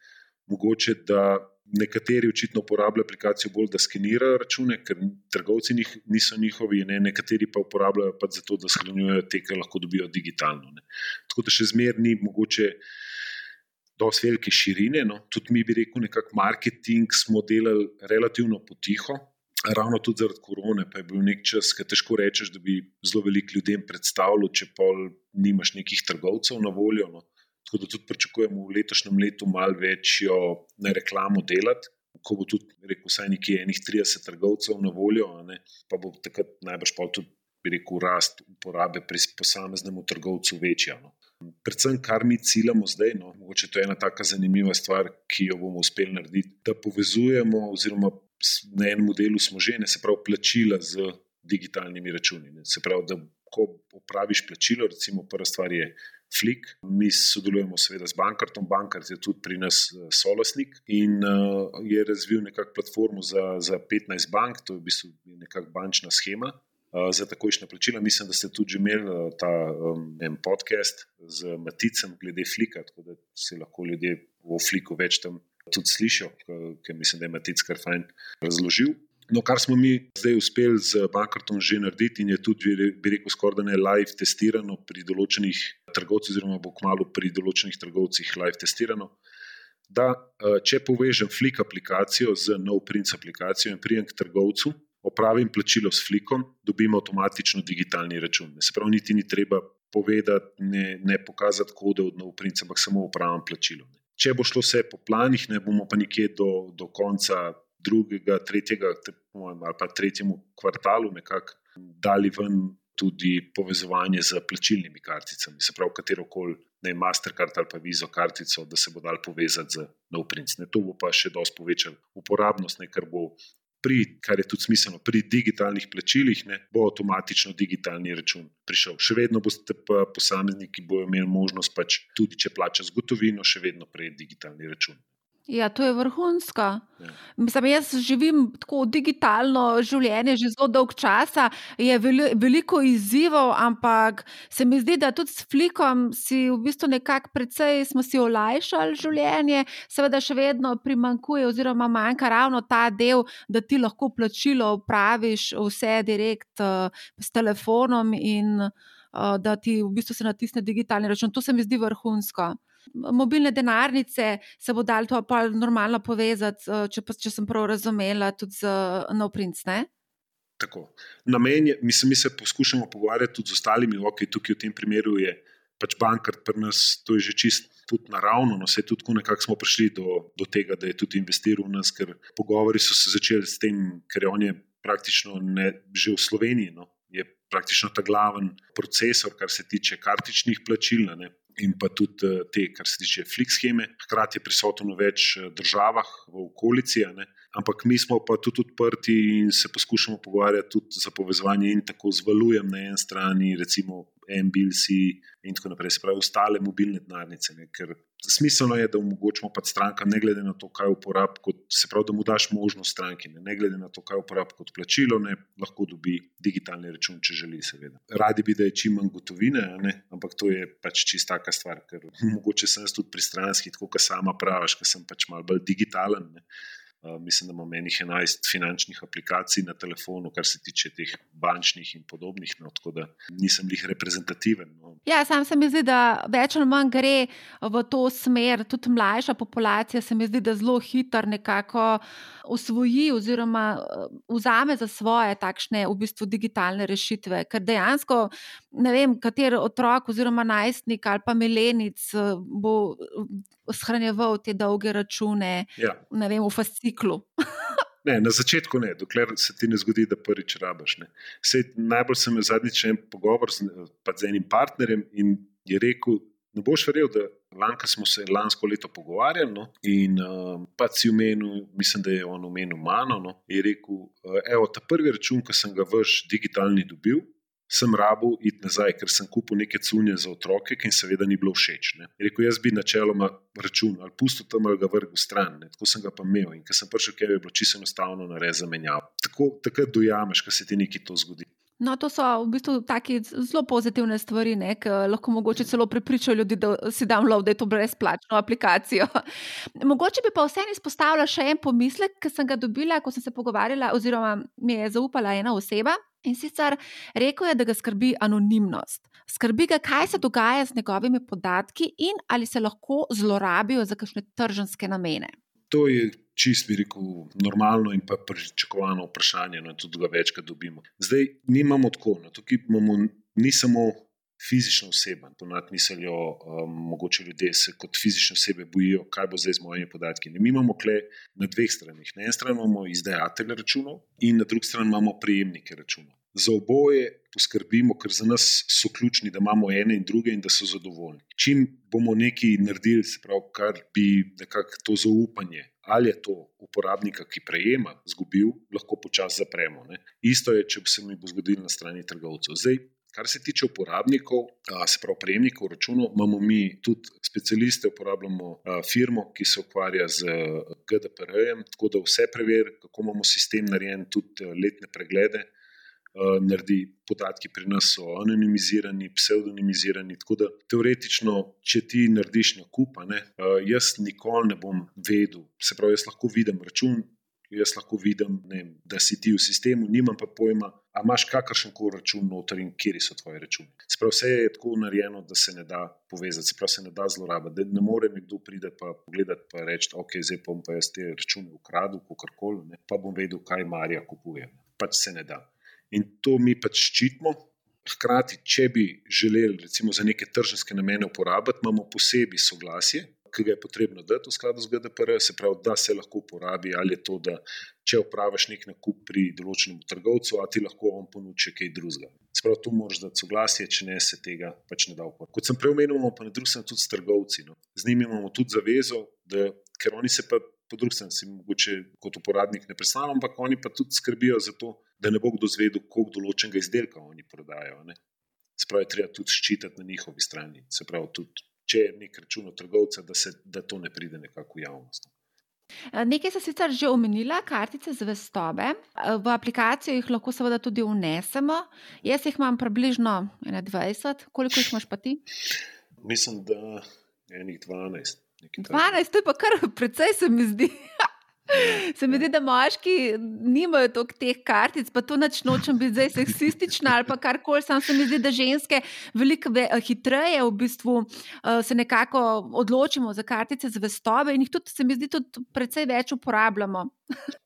mogoče, da nekateri očitno uporabljajo aplikacijo bolj, da skenirajo račune, ker trgovci njih, niso njihovi, ne, nekateri pa uporabljajo pa zato, da shranjujejo te, ki lahko dobijo digitalno. Ne. Tako da še zmeraj ni mogoče. Dosti velike širine, no. tudi mi bi rekel, nekako marketing smo delali relativno potiho, ravno tudi zaradi korone, pa je bil nek čas, ki težko rečeš, da bi zelo veliko ljudem predstavljal, če pa nimaš nekih trgovcev na voljo. No. Tako da tudi pričakujemo v letošnjem letu malo večjo reklamo delati. Ko bo tudi, rekel, vsaj nekje 30 trgovcev na voljo, ne, pa bo takrat najbrž pa tudi, rekel, rast uporabe pri posameznem trgovcu večja. No. Predvsem, kar mi ciljamo zdaj, no, mogoče to je ena tako zanimiva stvar, ki jo bomo uspeli narediti, da povezujemo, oziroma na enem modelu smo že, ne se pravi, plačila z digitalnimi računi. Ne, se pravi, da ko opraviš plačilo, recimo prva stvar je Flik. Mi sodelujemo seveda z Bankartom, Bankart je tudi pri nas eh, solosnik in uh, je razvil nekakšno platformo za, za 15 bank, to je v bistvu nekakšna bančna schema. za takojšnja plačila. Mislim, da ste tudi imeli ta um, podcast z Maticem glede Flika, tako da se lahko ljudje v Fliku več tam tudi slišijo, ker mislim, da je Matic kar fajn razložil. No, kar smo mi zdaj uspeli z Bankartom že narediti, in je tudi, bi rekel, skoraj da ne live testirano pri določenih trgovcih, oziroma bo kmalo pri določenih trgovcih live testirano. Da, če povežem Flick aplikacijo z NoPrints aplikacijo in prijem k trgovcu, opravim plačilo s Flickom, dobim avtomatično digitalni račun. Se pravi, niti ni treba povedati, ne, ne pokazati kode od NoPrints, ampak samo upravim plačilo. Če bo šlo vse po planih, ne bomo pa nekje do, do konca drugega, tretjega, ali pa tretjemu kvartalu, nekako dali ven tudi povezovanje z plačilnimi karticami, se pravi, katero koli, ne Mastercard ali pa Visa kartico, da se bo dal povezati z NoPrints. To bo pa še dosti povečalo uporabnost, ne, ker bo. Pri, kar je tudi smiselno, pri digitalnih plačilih ne, bo avtomatično digitalni račun prišel. Še vedno boste pa posamezniki, ki bodo imeli možnost, pač tudi če plačajo z gotovino, še vedno prejeti digitalni račun. Ja, to je vrhunsko. Ja. Mislim, jaz živim tako digitalno življenje že zelo dolgo časa, je veliko izzivov, ampak se mi zdi, da tudi s flikom si v bistvu nekako precej smo si olajšali življenje, seveda še vedno primankuje, oziroma manjka ravno ta del, da ti lahko plačilo upraviš vse direkt uh, s telefonom in uh, da ti v bistvu se natisne digitalni račun. To se mi zdi vrhunsko mobilne denarnice se bo dal to pa normalno povezati, eh, če, pa, če sem prav razumela, tudi z eh, NoPrints. Tako. Namen je, mi se, mi se poskušamo pogovarjati tudi z ostalimi, ok, tukaj v tem primeru je pač bankar pri nas, to je že čist. Tudi naravno, no, se tudi nekako smo prišli do, do tega, da je tudi investiral v nas, ker pogovori so se začeli s tem, ker je on je praktično ne, že v Sloveniji, no, je praktično ta glaven procesor, kar se tiče kartičnih plačil. Ne, in pa tudi eh, te, kar se tiče flick scheme. Hkrati je prisoten v več eh, državah v okolici, ampak mi smo pa tudi odprti in se poskušamo pogovarjati tudi za povezovanje in tako z valujem na eni strani, recimo MBLC in tako naprej, se pravi, ostale mobilne denarnice. Ker smiselno je, da omogočimo pač strankam, ne glede na to, kaj uporabljamo, kot se pravi, da mu daš možnost stranki, ne, ne glede na to, kaj uporabljamo kot plačilo, ne, lahko dobi digitalni račun, če želi, seveda. Radi bi, da je čim manj gotovine, ne, ampak to je pač čist taka stvar, ker mogoče sem jaz tudi pristranski, tako kot sama praviš, ker sem pač mal bolj digitalen. Ne. Uh, mislim, da imamo menih 11 finančnih aplikacij na telefonu, kar se tiče teh bančnih in podobnih, no, tako da nisem jih reprezentativen. No. Ja, sam se mi zdi, da več ali manj gre v to smer. Tudi mlajša populacija se mi zdi, da zelo hitro nekako osvoji oziroma vzame za svoje takšne v bistvu digitalne rešitve. Ker dejansko ne vem, kater otrok oziroma najstnik ali pa milenic bo shranjeval te dolge račune ja. vem, v fasciklu. Ne, na začetku ne, dokler se ti ne zgodi, da prvič rabaš. Sej, najbolj sem imel zadnjič en pogovor z, z enim partnerjem in je rekel: Ne boš verjel, da lanka smo se lansko leto pogovarjali no, in uh, pa si umenil, mislim, da je on umenil mano. No, je rekel: Evo, ta prvi račun, ki sem ga vrš digitalni dobil, sem rabu iti nazaj, ker sem kupil neke cunje za otroke, ki jim seveda ni bilo všeč. Rekel, jaz bi načeloma račun ali pusto tam ali ga vrgel stran, ne. tako sem ga pa imel in ker sem prišel, ker je bilo čisto enostavno narediti zamenjavo. Tako takrat dojameš, da se ti nekaj to zgodi. No, to so v bistvu tako zelo pozitivne stvari, ki lahko mogoče celo prepričajo ljudi, da si dam lov, da je to brezplačno aplikacijo. Mogoče bi pa vseeno izpostavila še en pomislek, ki sem ga dobila, ko sem se pogovarjala, oziroma mi je zaupala ena oseba. In sicer rekel je, da ga skrbi anonimnost. Skrbi ga, kaj se dogaja z njegovimi podatki in ali se lahko zlorabijo za kakšne tržanske namene. To je čist, bi rekel, normalno in pa pričakovano vprašanje, no, tudi ga večkrat dobimo. Zdaj, mi imamo tako, no, tukaj imamo ni samo fizična oseba, ponad mislijo, um, mogoče ljudje se kot fizične osebe bojijo, kaj bo zdaj z mojimi podatki. Mi imamo kle na dveh stranih. Na eni strani imamo izdajatelje računov, in na drugi strani imamo prejemnike računov. Za oboje poskrbimo, ker za nas so ključni, da imamo ene in druge in da so zadovoljni. Čim bomo nekaj naredili, se pravi, kar bi nekako to zaupanje, ali je to uporabnika, ki prejema, zgubil, lahko počasi zapremo. Ne? Isto je, če se mi bo zgodilo na strani trgovcev. Zdaj, Kar se tiče uporabnikov, se pravi prejemnikov računov, imamo mi tudi specialiste, uporabljamo firmo, ki se ukvarja z GDPR-jem, tako da vse preveri, kako imamo sistem narejen, tudi letne preglede. Naredi podatki pri nas so anonimizirani, pseudonimizirani. Tako da teoretično, če ti narediš nakup, ne, jaz nikoli ne bom vedel. Se pravi, jaz lahko vidim račun, jaz lahko vidim, ne, da si ti v sistemu, nimam pa pojma, ali imaš kakršen koli račun noter in kje so tvoji računi. Sprav, vse je tako narejeno, da se ne da povezati, se pravi, se ne da zlorabiti. Ne more nekdo priti pa pogledati in reči: Ok, zdaj bom pa jaz te račune ukradel, kako koli, pa bom vedel, kaj Marija kupuje. Pač se ne da. In to mi pač ščitimo. Hkrati, če bi želeli, recimo, za neke tržne namene uporabiti, imamo posebej soglasje, ki ga je potrebno dati v skladu z GDPR, se pravi, da se lahko uporabi ali je to, da če upraviš nek nakup pri določenem trgovcu, a ti lahko on ponudi kaj drugega. Se pravi, tu moraš dati soglasje, če ne se tega pač ne da uporabiti. Kot sem prej omenil, imamo pa na drugi strani tudi s trgovci. No. Z njimi imamo tudi zavezo, da, ker oni se pa po drugi strani, si mogoče kot uporabnik ne predstavljam, ampak oni pa tudi skrbijo za to, da ne bo kdo zvedel, koliko določenega izdelka oni prodajajo. Ne. Se pravi, treba tudi ščititi na njihovi strani. Se pravi, tudi če je nek račun od trgovca, da, se, da to ne pride nekako v javnost. Nekaj sem sicer že omenila, kartice zvestobe. Eh, v aplikacijo jih lahko seveda tudi unesemo. Jaz jih imam približno 21, koliko jih imaš pa ti? Mislim, da enih 12. 12, to je pa kar precej, se mi zdi. Se mi zdi, da moški nimajo toliko teh kartic, pa to nočem biti zdaj seksistična ali kar koli. Sam se mi zdi, da ženske veliko hitreje v bistvu uh, se nekako odločimo za kartice zvestobe in jih tudi, se mi zdi, tudi precej več uporabljamo.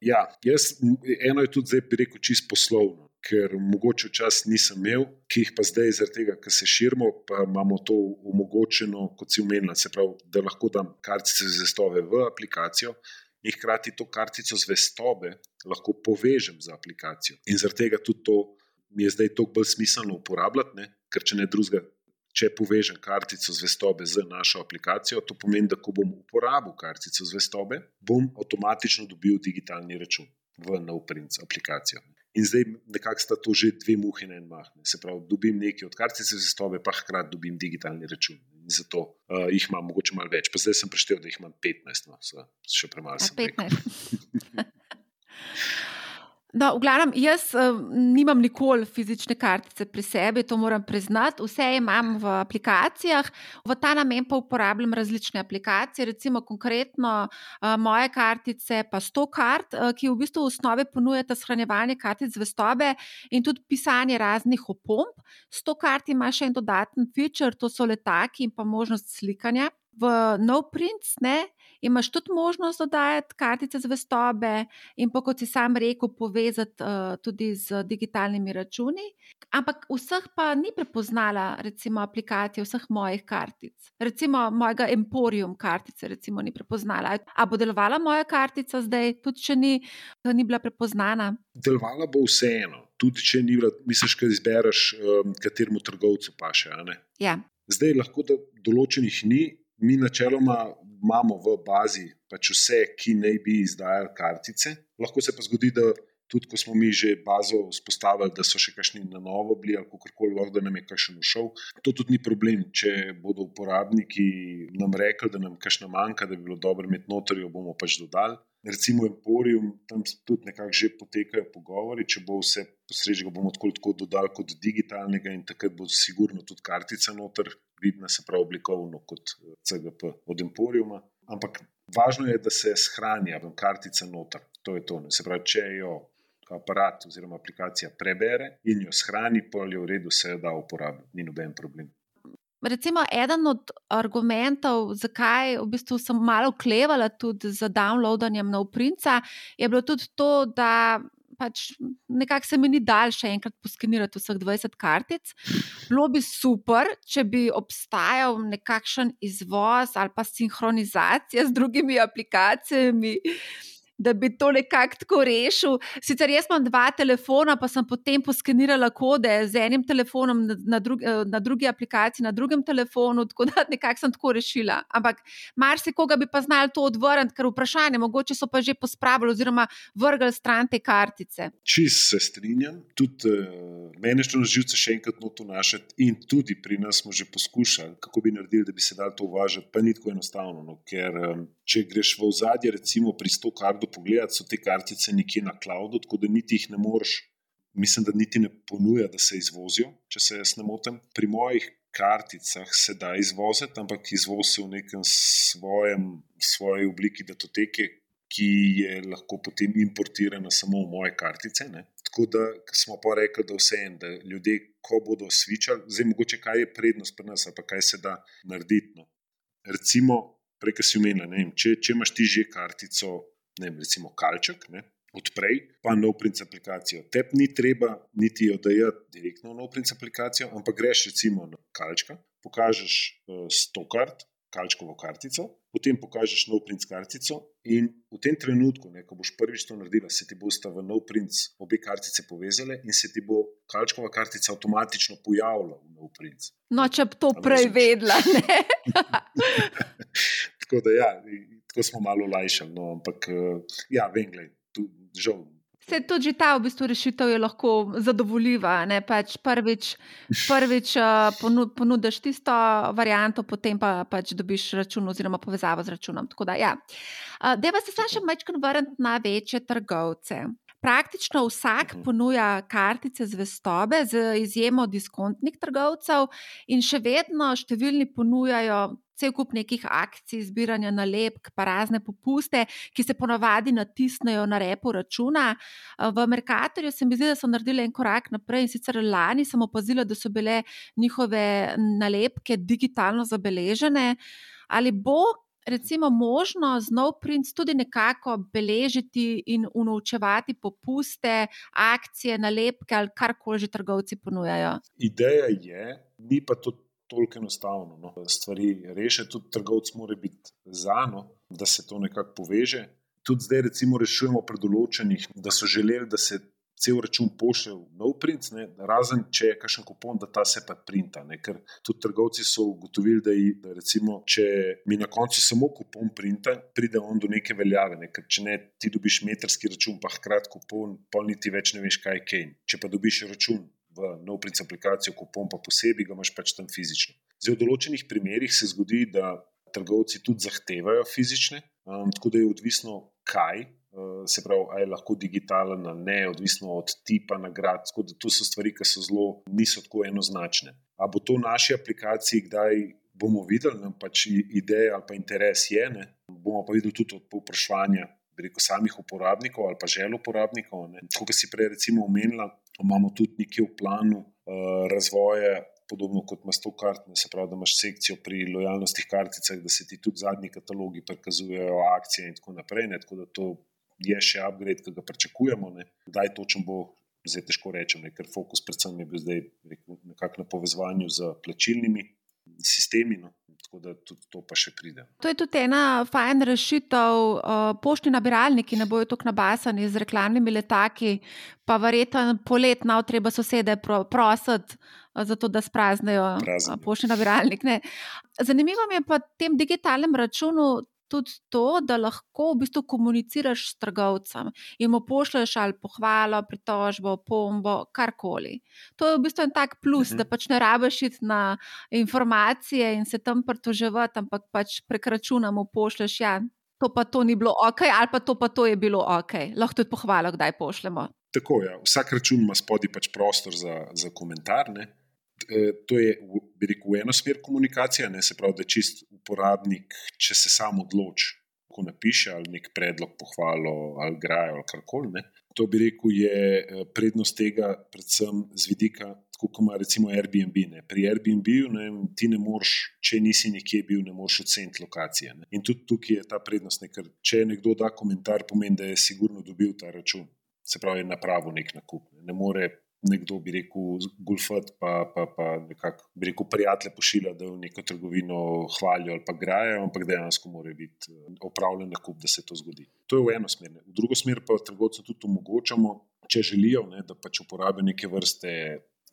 Ja, jaz, eno je tudi zdaj, bi rekel, čist poslovno. Ker mogoče včasih nisem imel, ki jih pa zdaj, zaradi tega, ker se širimo, pa imamo to omogočeno, kot si umenila, se pravi, da lahko dam kartice zvestobe v aplikacijo, in hkrati to kartico zvestobe lahko povežem z aplikacijo. In zaradi tega tudi to mi je zdaj toliko bolj smiselno uporabljati, ne? ker če ne drugega, če povežem kartico zvestobe z našo aplikacijo, to pomeni, da ko bom uporabil kartico zvestobe, bom avtomatično dobil digitalni račun v NoPrints aplikacijo. In zdaj nekako sta to že dve muhi na en mah. Se pravi, dobim nekaj od kartice zvestobe, pa hkrati dobim digitalni račun in zato uh, jih imam mogoče malo več. Pa zdaj sem preštevil, da jih imam 15, no, so, še premalo. 15. No, v glavnem, jaz uh, nimam nikoli fizične kartice pri sebi, to moram priznati. Vse imam v aplikacijah, v ta namen pa uporabljam različne aplikacije, recimo konkretno uh, moje kartice, pa sto kart, uh, ki v bistvu v osnovi ponujata shranjevanje kartic zvestobe in tudi pisanje raznih opomb. Sto kart ima še en dodaten feature, to so letaki in pa možnost slikanja. V NoPrints imaš tudi možnost dodajati kartice zvestobe in pa, kot si sam rekel, povezati uh, tudi z digitalnimi računi. Ampak vseh pa ni prepoznala, recimo, aplikacije vseh mojih kartic. Recimo, mojega Emporium kartice, recimo, ni prepoznala. A bo delovala moja kartica zdaj, tudi če ni, ni bila prepoznana? Delovala bo vseeno. Tudi če ni bila, misliš, da izbereš, um, kateremu trgovcu paše. Ja. Zdaj lahko, da določenih ni, mi načeloma imamo v bazi pač vse, ki naj bi izdajali kartice. Lahko se pa zgodi, da tudi ko smo mi že bazo vzpostavili, da so še kakšni na novo bili ali kako koli, lahko nam je kakšen ušel. To tudi ni problem, če bodo uporabniki nam rekli, da nam kakšna manjka, da bi bilo dobro imeti noter, jo bomo pač dodali. Recimo Emporium, tam tudi nekako že potekajo pogovori, če bo vse posreč, ga bomo tako, tako dodali kot digitalnega in takrat bo sigurno tudi kartica noter, vidna se prav oblikovno kot eh, CGP od Emporiuma. Ampak važno je, da se shranijo kartice noter. To je to. Ne. Se pravi, če jo aparat oziroma aplikacija prebere in jo shrani, pa je v redu, se da uporabiti, ni noben problem. Recimo, eden od argumentov, zakaj v bistvu sem malo klevala tudi za downloadanjem na Uprinca, je bilo tudi to, da pač nekako se mi ni dal še enkrat poskenirati vseh 20 kartic. Bilo bi super, če bi obstajal nekakšen izvoz ali pa sinhronizacija z drugimi aplikacijami da bi to nekako tako rešil. Sicer jaz imam dva telefona, pa sem potem poskenirala kode z enim telefonom na, na, drugi, eh, na drugi aplikaciji, na drugem telefonu, tako da nekako sem tako rešila. Ampak marsikoga bi pa znali to odvrniti, ker vprašanje, mogoče so pa že pospravili oziroma vrgli stran te kartice. Čist se strinjam, tudi uh, meni je to živce še enkrat noto našeti in tudi pri nas smo že poskušali, kako bi naredili, da bi se dal to uvažati, pa ni tako enostavno. No, ker um, če greš v ozadje, recimo pri 100 kartu pogledati, so te kartice nekje na cloudu, tako da niti jih ne moreš mislim, da niti ne ponuja, da se izvozijo, če se jaz ne motim. Pri mojih karticah se da izvoziti, ampak izvoz v nekem svojem, svoji obliki datoteke, ki je lahko potem importirana samo v moje kartice. Ne. Tako da smo pa rekli, da vse en, da ljudje, ko bodo svičali, zdaj mogoče kaj je prednost pri nas, pa kaj se da narediti. No. Recimo, prej, ki si omenil, če, če imaš ti že kartico, ne vem, recimo kalček. Ne, odprej, pa NoPrints aplikacijo. Tep ni treba niti jo dajati direktno v NoPrints aplikacijo, ampak greš recimo na kalčka, pokažeš eh, 100 kart, kalčkovo kartico, potem pokažeš NoPrints kartico in v tem trenutku, ne, ko boš prvič to naredila, se ti bosta v NoPrints obe kartice povezale in se ti bo kalčkova kartica avtomatično pojavila v NoPrints. No, če bi to prej vedela. tako da ja. Tako smo malo olajšali, no, ampak uh, ja, vem, gledaj, žal. Se tudi ta v bistvu rešitev je lahko zadovoljiva. Pač prvič prvič uh, ponudiš tisto varianto, potem pa pač dobiš račun oziroma povezavo z računom. Da, ja. uh, Deva se še majčkrat vrniti na večje trgovce. Praktično vsak mhm. ponuja kartice zvestobe, z izjemo diskontnih trgovcev, in še vedno številni ponujajo cel kup nekih akcij, zbiranja nalepk, pa razne popuste, ki se ponavadi natisnejo na repo računa. V Merkatorju se mi zdi, da so naredili en korak naprej in sicer lani sem opazila, da so bile njihove nalepke digitalno zabeležene. Ali bo recimo možno z NoPrints tudi nekako beležiti in unovčevati popuste, akcije, nalepke ali karkoli že trgovci ponujajo? Ideja je, mi pa to toliko enostavno. No. Stvari rešiti, tudi trgovec mora biti za no, da se to nekako poveže. Tudi zdaj, recimo, rešujemo pred določenih, da so želeli, da se cel račun pošlje v nov print, ne, razen če je kakšen kupon, da ta se pa printa. Ne, ker tudi trgovci so ugotovili, da, je, da recimo, če mi na koncu samo kupon printa, pride on do neke veljave. Ne, ker če ne ti dobiš metrski račun, pa hkrati kupon, pa niti več ne veš, kaj je kaj. Če pa dobiš račun v NoPrints aplikacijo, kupon pa posebej, ga imaš pač tam fizično. Zdaj, v določenih primerjih se zgodi, da trgovci tudi zahtevajo fizične, um, tako da je odvisno, kaj. Uh, se pravi, ali je lahko digitalen ali ne, odvisno od tipa nagrad. Tako da to so stvari, ki so zelo, niso tako enoznačne. Ali bo to v naši aplikaciji, kdaj bomo videli, nam pač ideja ali pa interes je, ne? bomo pa videli tudi od povpraševanja rekel, samih uporabnikov ali pa žel uporabnikov. Kot si prej recimo omenila, imamo tudi nekaj v planu uh, razvoja. Podobno kot imaš to karto, se pravi, da imaš sekcijo pri lojalnostnih karticah, da se ti tudi zadnji katalogi prikazujejo, akcije in tako naprej. Ne? Tako da to je še upgrade, ki ga pričakujemo. Kdaj točno bo, zdaj težko rečem, ker fokus predvsem je bil zdaj nekako na povezovanju z plačilnimi sistemi. No? tako da tudi to pa še pride. To je tudi ena fajn rešitev. Poštni nabiralniki ne bojo tako nabasani z reklamnimi letaki, pa verjetno poletno treba sosede prositi. Zato, da spraznejo poštni nabiralnik. Ne. Zanimivo je pa v tem digitalnem računu tudi to, da lahko v bistvu komuniciraš s trgovcem in mu pošlješ ali pohvalo, pritožbo, pombo, karkoli. To je v bistvu en tak plus, mhm. da pač ne rabiš iti na informacije in se tam pritoževati, ampak pač prek računa mu pošlješ, ja, to pa to ni bilo ok, ali pa to pa to je bilo ok. Lahko tudi pohvalo, kdaj pošljemo. Tako je, ja. vsak račun ima spodaj pač prostor za, za komentar. Ne? Eh, to je, bi rekel, v eno smer komunikacija, ne se pravi, da čist uporabnik, če se sam odloči, ko napiše ali nek predlog, pohvalo ali grajo ali karkoli. To bi rekel, je eh, prednost tega, predvsem z vidika, tako kot ima recimo Airbnb. Ne. Pri Airbnb-ju ti ne moreš, če nisi nekje bil, ne moreš oceniti lokacije. Ne. In tudi tukaj je ta prednost, ne, ker če nekdo da komentar, pomeni, da je sigurno dobil ta račun. Se pravi, je napravil nek nakup. Ne, ne more nekdo bi rekel, gulfat, pa, pa, pa nekako bi rekel, prijatelje pošilja, da v neko trgovino hvalijo ali pa grajo, ampak dejansko mora biti eh, opravljen nakup, da se to zgodi. To je v eno smer. V drugo smer pa trgovcem tudi omogočamo, če želijo, ne, da pač uporabijo neke vrste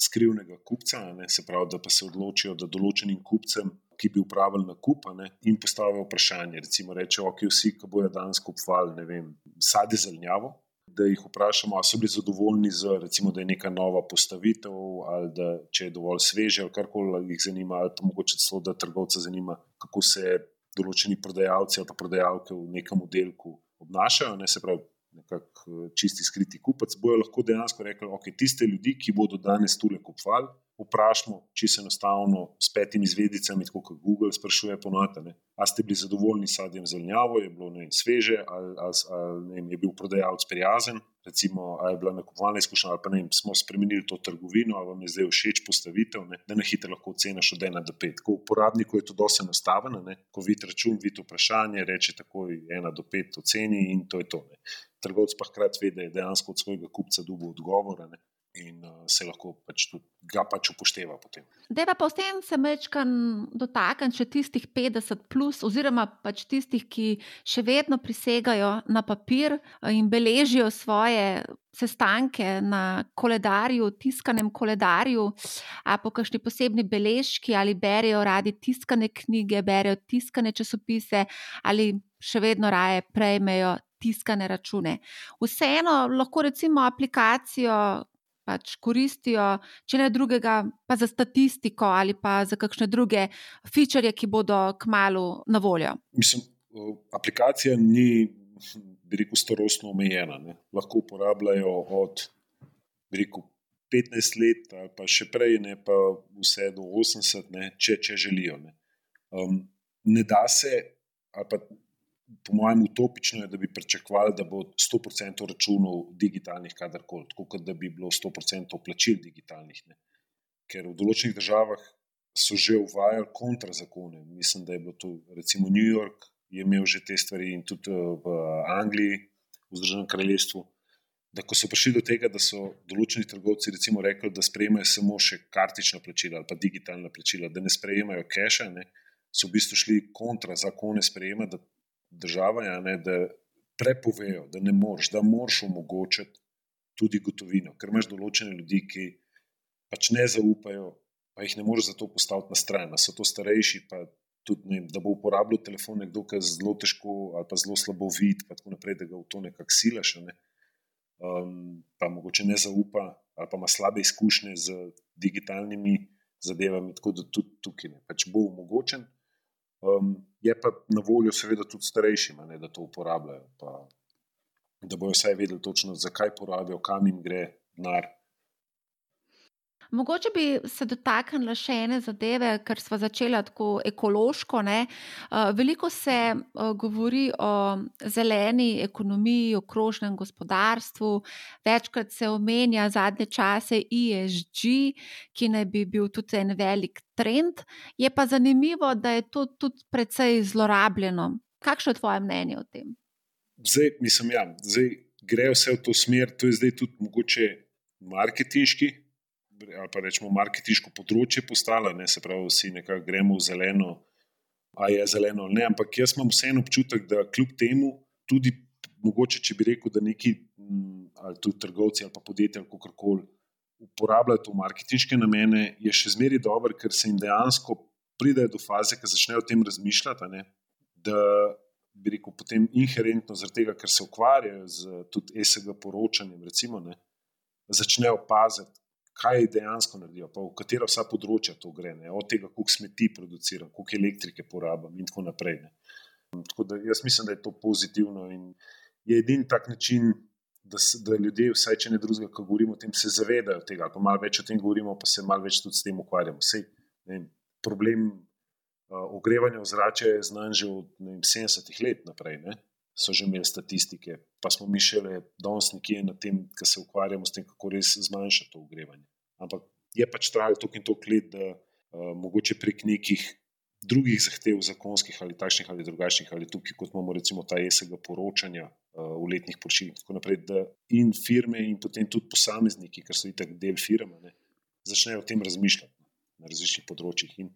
skrivnega kupca, ne, se pravi, da pa se odločijo, da določenim kupcem. Ki bi upravili nakup in postavili vprašanje. Recimo, reče, ok, vsi, ki bojo danes kupovali, ne vem, sadje zelenjavo, da jih vprašamo, ali so bili zadovoljni z, recimo, da je neka nova postavitev, ali da če je dovolj sveže, ali karkoli jih zanima, ali pa mogoče celo, da trgovca zanima, kako se določeni prodajalci ali prodajalke v nekem oddelku obnašajo. Ne, se pravi, nekako čisti skriti kupec, bojo lahko dejansko rekli, da okay, tiste ljudi, ki bodo danes tule kupovali, vprašamo, se enostavno s petimi zvezdicami, tako kot Google, sprašuje ponovite. A ste bili zadovoljni s sadjem zelenjavo, je bilo vem, sveže, ali, ali, ali vem, je bil prodajalec prijazen, recimo, ali je bila nakupovalna izkušnja, ali pa ne, smo spremenili to trgovino, ali vam je zdaj všeč postavitev, ne, da na hitro lahko oceniš od ena do pet. Ko uporabniku je to dosti enostavno, ko vidi račun, vidi vprašanje, reče takoj ena do pet oceni in to je to. Ne. Trgovec pa hkrati ve, da je dejansko od svojega kupca dobil odgovore in uh, se lahko pač tudi ga pač upošteva. Deva pa vsem se mečkan dotakniti še tistih 50, plus, oziroma pač tistih, ki še vedno prisegajo na papir in beležijo svoje. Sestanke na koledarju, tiskanem koledarju, ali po kakšni posebni beležki, ali berijo radi tiskane knjige, berijo tiskane časopise, ali še vedno raje prejmejo tiskane račune. Vseeno lahko recimo aplikacijo pač koristijo, če ne drugega, pa za statistiko ali pa za kakšne druge feature, ki bodo kmalo na voljo. Mislim, aplikacija ni, bi rekel, starostno omejena. Ne. Lahko uporabljajo od rekel, 15 let ali pa še prej, ne pa vse do 80, ne, če, če želijo. Ne. Um, ne da se, ali pa po mojem, utopično je, da bi pričakovali, da bo 100% računov digitalnih, kadarkoli, tako kot da bi bilo 100% plačil digitalnih. Ne. Ker v določenih državah so že uvajali kontrazakone. Mislim, da je bilo to, recimo, New York je imel že te stvari in tudi eh, v Angliji, v Združenem kraljestvu. Da, ko so prišli do tega, da so določeni trgovci recimo rekli, da sprejemajo samo še kartična plačila ali pa digitalna plačila, da ne sprejemajo keša, so v bistvu šli kontra zakone sprejema, da država, ja, ne, da prepovejo, da ne moreš, da moraš omogočiti tudi gotovino, ker imaš določene ljudi, ki pač ne zaupajo, pa jih ne moreš zato postaviti na stran. So to starejši, pa tudi ne, da bo uporabljal telefon nekdo, ki je zelo težko ali pa zelo slabo vid, pa tako naprej, da ga v to nekako silaš. Ne. Um, pa mogoče ne zaupa, ali pa ima slabe izkušnje z digitalnimi zadevami, tako da tudi tukaj ne. Pač bo omogočen. Um, je pa na voljo, seveda, tudi starejšim, ne, da to uporabljajo. Pa, da bojo vsaj vedeli točno, zakaj porabijo, kam jim gre denar. Mogoče bi se dotaknila še ene zadeve, ker smo začeli tako ekološko. Ne? Eh, veliko se eh, govori o zeleni ekonomiji, o krožnem gospodarstvu, večkrat se omenja zadnje čase ESG, ki naj bi bil tudi en velik trend. Je pa zanimivo, da je to tudi precej zlorabljeno. Kakšno je tvoje mnenje o tem? Zdaj, mislim, ja, zdaj gre vse v to smer, to je zdaj tudi mogoče marketinški ali pa rečemo, marketinško področje postala, ne, se pravi, vsi nekako gremo v zeleno, a je zeleno ali ne. Ampak jaz imam vseeno občutek, da kljub temu, tudi mogoče, če bi rekel, da neki ali tudi trgovci ali pa podjetja ali kako koli uporabljajo to v marketinške namene, je še zmeraj dobro, ker se jim dejansko pridejo do faze, ki začnejo o tem razmišljati. Ne, da bi rekel, potem inherentno, zaradi tega, ker se ukvarjajo z tudi SG poročanjem, recimo, ne, začnejo opaziti, kaj dejansko naredijo, pa v katero vsa področja to gre, ne? od tega, koliko smeti produciram, koliko elektrike porabim in tako naprej. Ne? Tako da jaz mislim, da je to pozitivno in je edini tak način, da, se, da ljudje, vsaj če ne drugega, ko govorimo o tem, se zavedajo tega, pa malo več o tem govorimo, pa se malo več tudi s tem ukvarjamo. Sej, ne, problem uh, ogrevanja ozračja je znan že od 70-ih let naprej. Ne? So že imeli statistike, pa smo mi šele danes nekje na tem, ki se ukvarjamo s tem, kako res zmanjšati to ogrevanje. Ampak je pač trajalo toliko in toliko let, da uh, mogoče prek nekih drugih zahtev, zakonskih ali takšnih ali drugačnih, ali tukaj, kot imamo recimo ta ESG poročanja uh, v letnih poročilih, in tako naprej, da in firme, in potem tudi posamezniki, ker so itak del firme, ne, začnejo o tem razmišljati na različnih področjih. In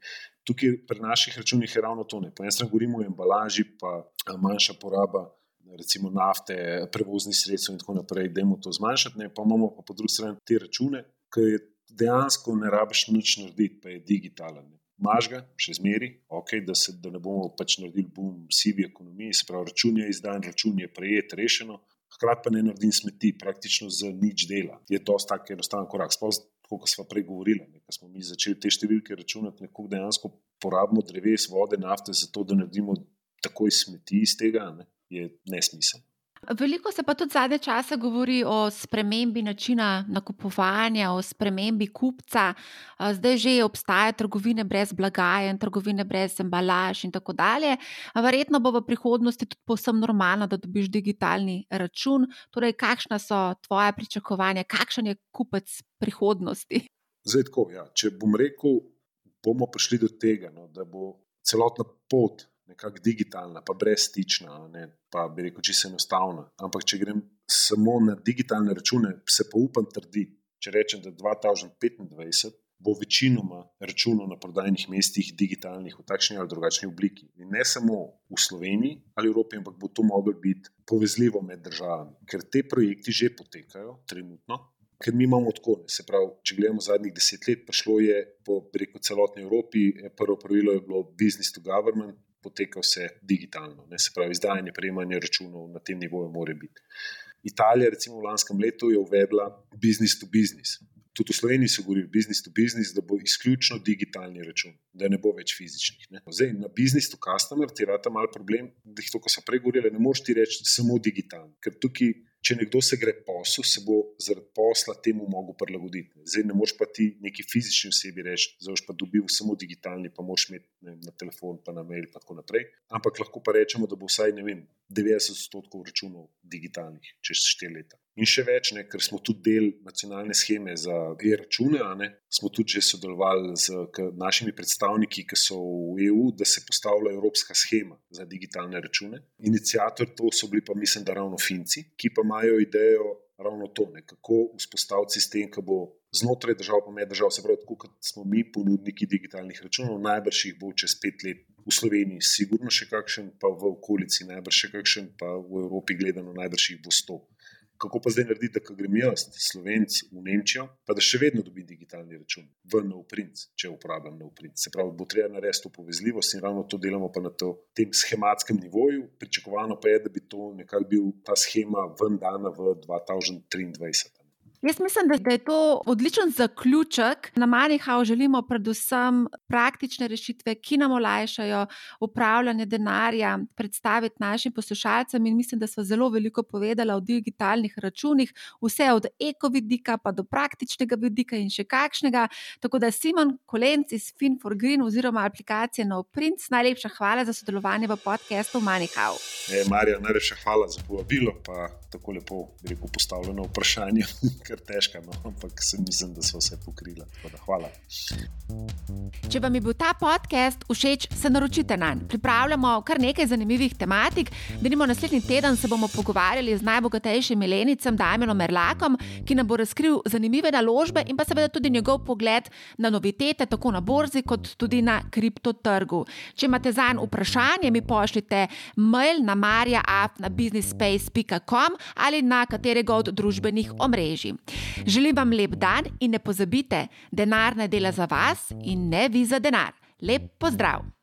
tukaj pri naših računih je ravno to. Ne. Po eni strani govorimo o embalaži, pa manjša poraba. Recimo nafte, prevozni sredstva, in tako naprej, da imamo to zmanjšati, ne? pa imamo pa po drugi strani te račune, ki dejansko ne rabiš nič narediti, pa je digitalen. Maž ga, še zmeri, okay, da, se, da ne bomo pač naredili v sivi ekonomiji, se pravi, račun je izdan, račun je prejet, rešeno, hkrati pa ne naredim smeti, praktično za nič dela. Je to tako enostaven korak. Sploh kot smo prej govorili, ko smo mi začeli te številke računati, kako dejansko porabimo dreves, vode, nafte, zato da naredimo takoj smeti iz tega, ne, je nesmiselno. Veliko se pa tudi zadnje čase govori o spremembi načina nakupovanja, o spremembi kupca. Zdaj že obstajajo trgovine brez blagajen, trgovine brez embalaž in tako dalje. Verjetno bo v prihodnosti tudi povsem normalno, da dobiš digitalni račun. Torej, kakšna so tvoje pričakovanja, kakšen je kupec prihodnosti? Zdaj, tako, ja. Če bom rekel, bomo prišli do tega, no, da bo celotna pot nekako digitalna, pa brezstična, ne, pa bi rekel, čisto enostavna. Ampak, če grem samo na digitalne račune, se pa upam trditi, če rečem, da 2025 bo večinoma računov na prodajnih mestih digitalnih v takšni ali drugačni obliki. In ne samo v Sloveniji ali Evropi, ampak bo to moglo biti povezljivo med državami, ker te projekti že potekajo trenutno. Ker mi imamo tako, se pravi, če gledamo zadnjih deset let, pa šlo je po rekel, celotni Evropi, prvo pravilo je bilo business to government, poteka vse digitalno, ne, se pravi, izdajanje, prejemanje računov na tem nivoju mora biti. Italija, recimo v lanskem letu, je uvedla business to business. Tudi v Sloveniji so govorili business to business, da bo izključno digitalni račun, da ne bo več fizičnih. Ne. Zdaj, na business to customer ti rata mal problem, da jih to, ko so pregovorili, ne moreš ti reči samo digitalno. Ker tukaj če nekdo se gre posel, se bo zaradi posla temu mogel prilagoditi. Zdaj ne moreš pa ti neki fizični osebi reči, da boš pa dobil samo digitalni, pa moš imeti vem, na telefon, pa na mail, in tako naprej. Ampak lahko pa rečemo, da bo vsaj vem, 90% računov digitalnih čez 4 leta. In še več, ne, ker smo tudi del nacionalne scheme za e-račune, smo tudi že sodelovali z našimi predstavniki, ki so v EU, da se postavlja evropska schema za digitalne račune. Inicijator to so bili pa, mislim, da ravno Finci, ki pa imajo idejo ravno to, ne, kako vzpostaviti sistem, ki bo znotraj držav, pa med držav, se pravi, tako kot smo mi ponudniki digitalnih računov, najbrž jih bo čez pet let. V Sloveniji, sigurno še kakšen, pa v okolici, najbrž še kakšen, pa v Evropi, gledano, najbrž jih bo sto kako pa zdaj narediti, da grem jaz, slovenc, v Nemčijo, pa da še vedno dobim digitalni račun, v Novprinc, če uporabljam Novprinc. Se pravi, bo treba narediti to povezljivost in ravno to delamo pa na to, tem schematskem nivoju. Pričakovano pa je, da bi to nekako bil ta schema ven dana v 2023. Jaz mislim, da je to odličen zaključek. Na Manihau želimo predvsem praktične rešitve, ki nam olajšajo upravljanje denarja, predstaviti našim poslušalcem. In mislim, da smo zelo veliko povedali o digitalnih računih, vse od ekovidika pa do praktičnega vidika in še kakšnega. Tako da Simon Kolenc iz Fin4Green oziroma aplikacije NoPrinc, najlepša hvala za sodelovanje v podkastu Manihau. E, Marja, najlepša hvala za povabilo, pa tako lepo, rekel, postavljeno vprašanje. kar težka, no? ampak se mislim, da so vse pokrila. Hvala. Če vam je bil ta podcast všeč, se naročite na njega. Pripravljamo kar nekaj zanimivih tematik. Denimo naslednji teden se bomo pogovarjali z najbogatejšim milenicem Damienom Merlakom, ki nam bo razkril zanimive naložbe in pa seveda tudi njegov pogled na novitete, tako na borzi, kot tudi na kriptotrgu. Če imate za njega vprašanje, mi pošljite mail na marjaaf.businessspace.com ali na katerega od družbenih omrežij. Želim vam lep dan in ne pozabite, denar ne dela za vas in ne vi za denar. Lep pozdrav!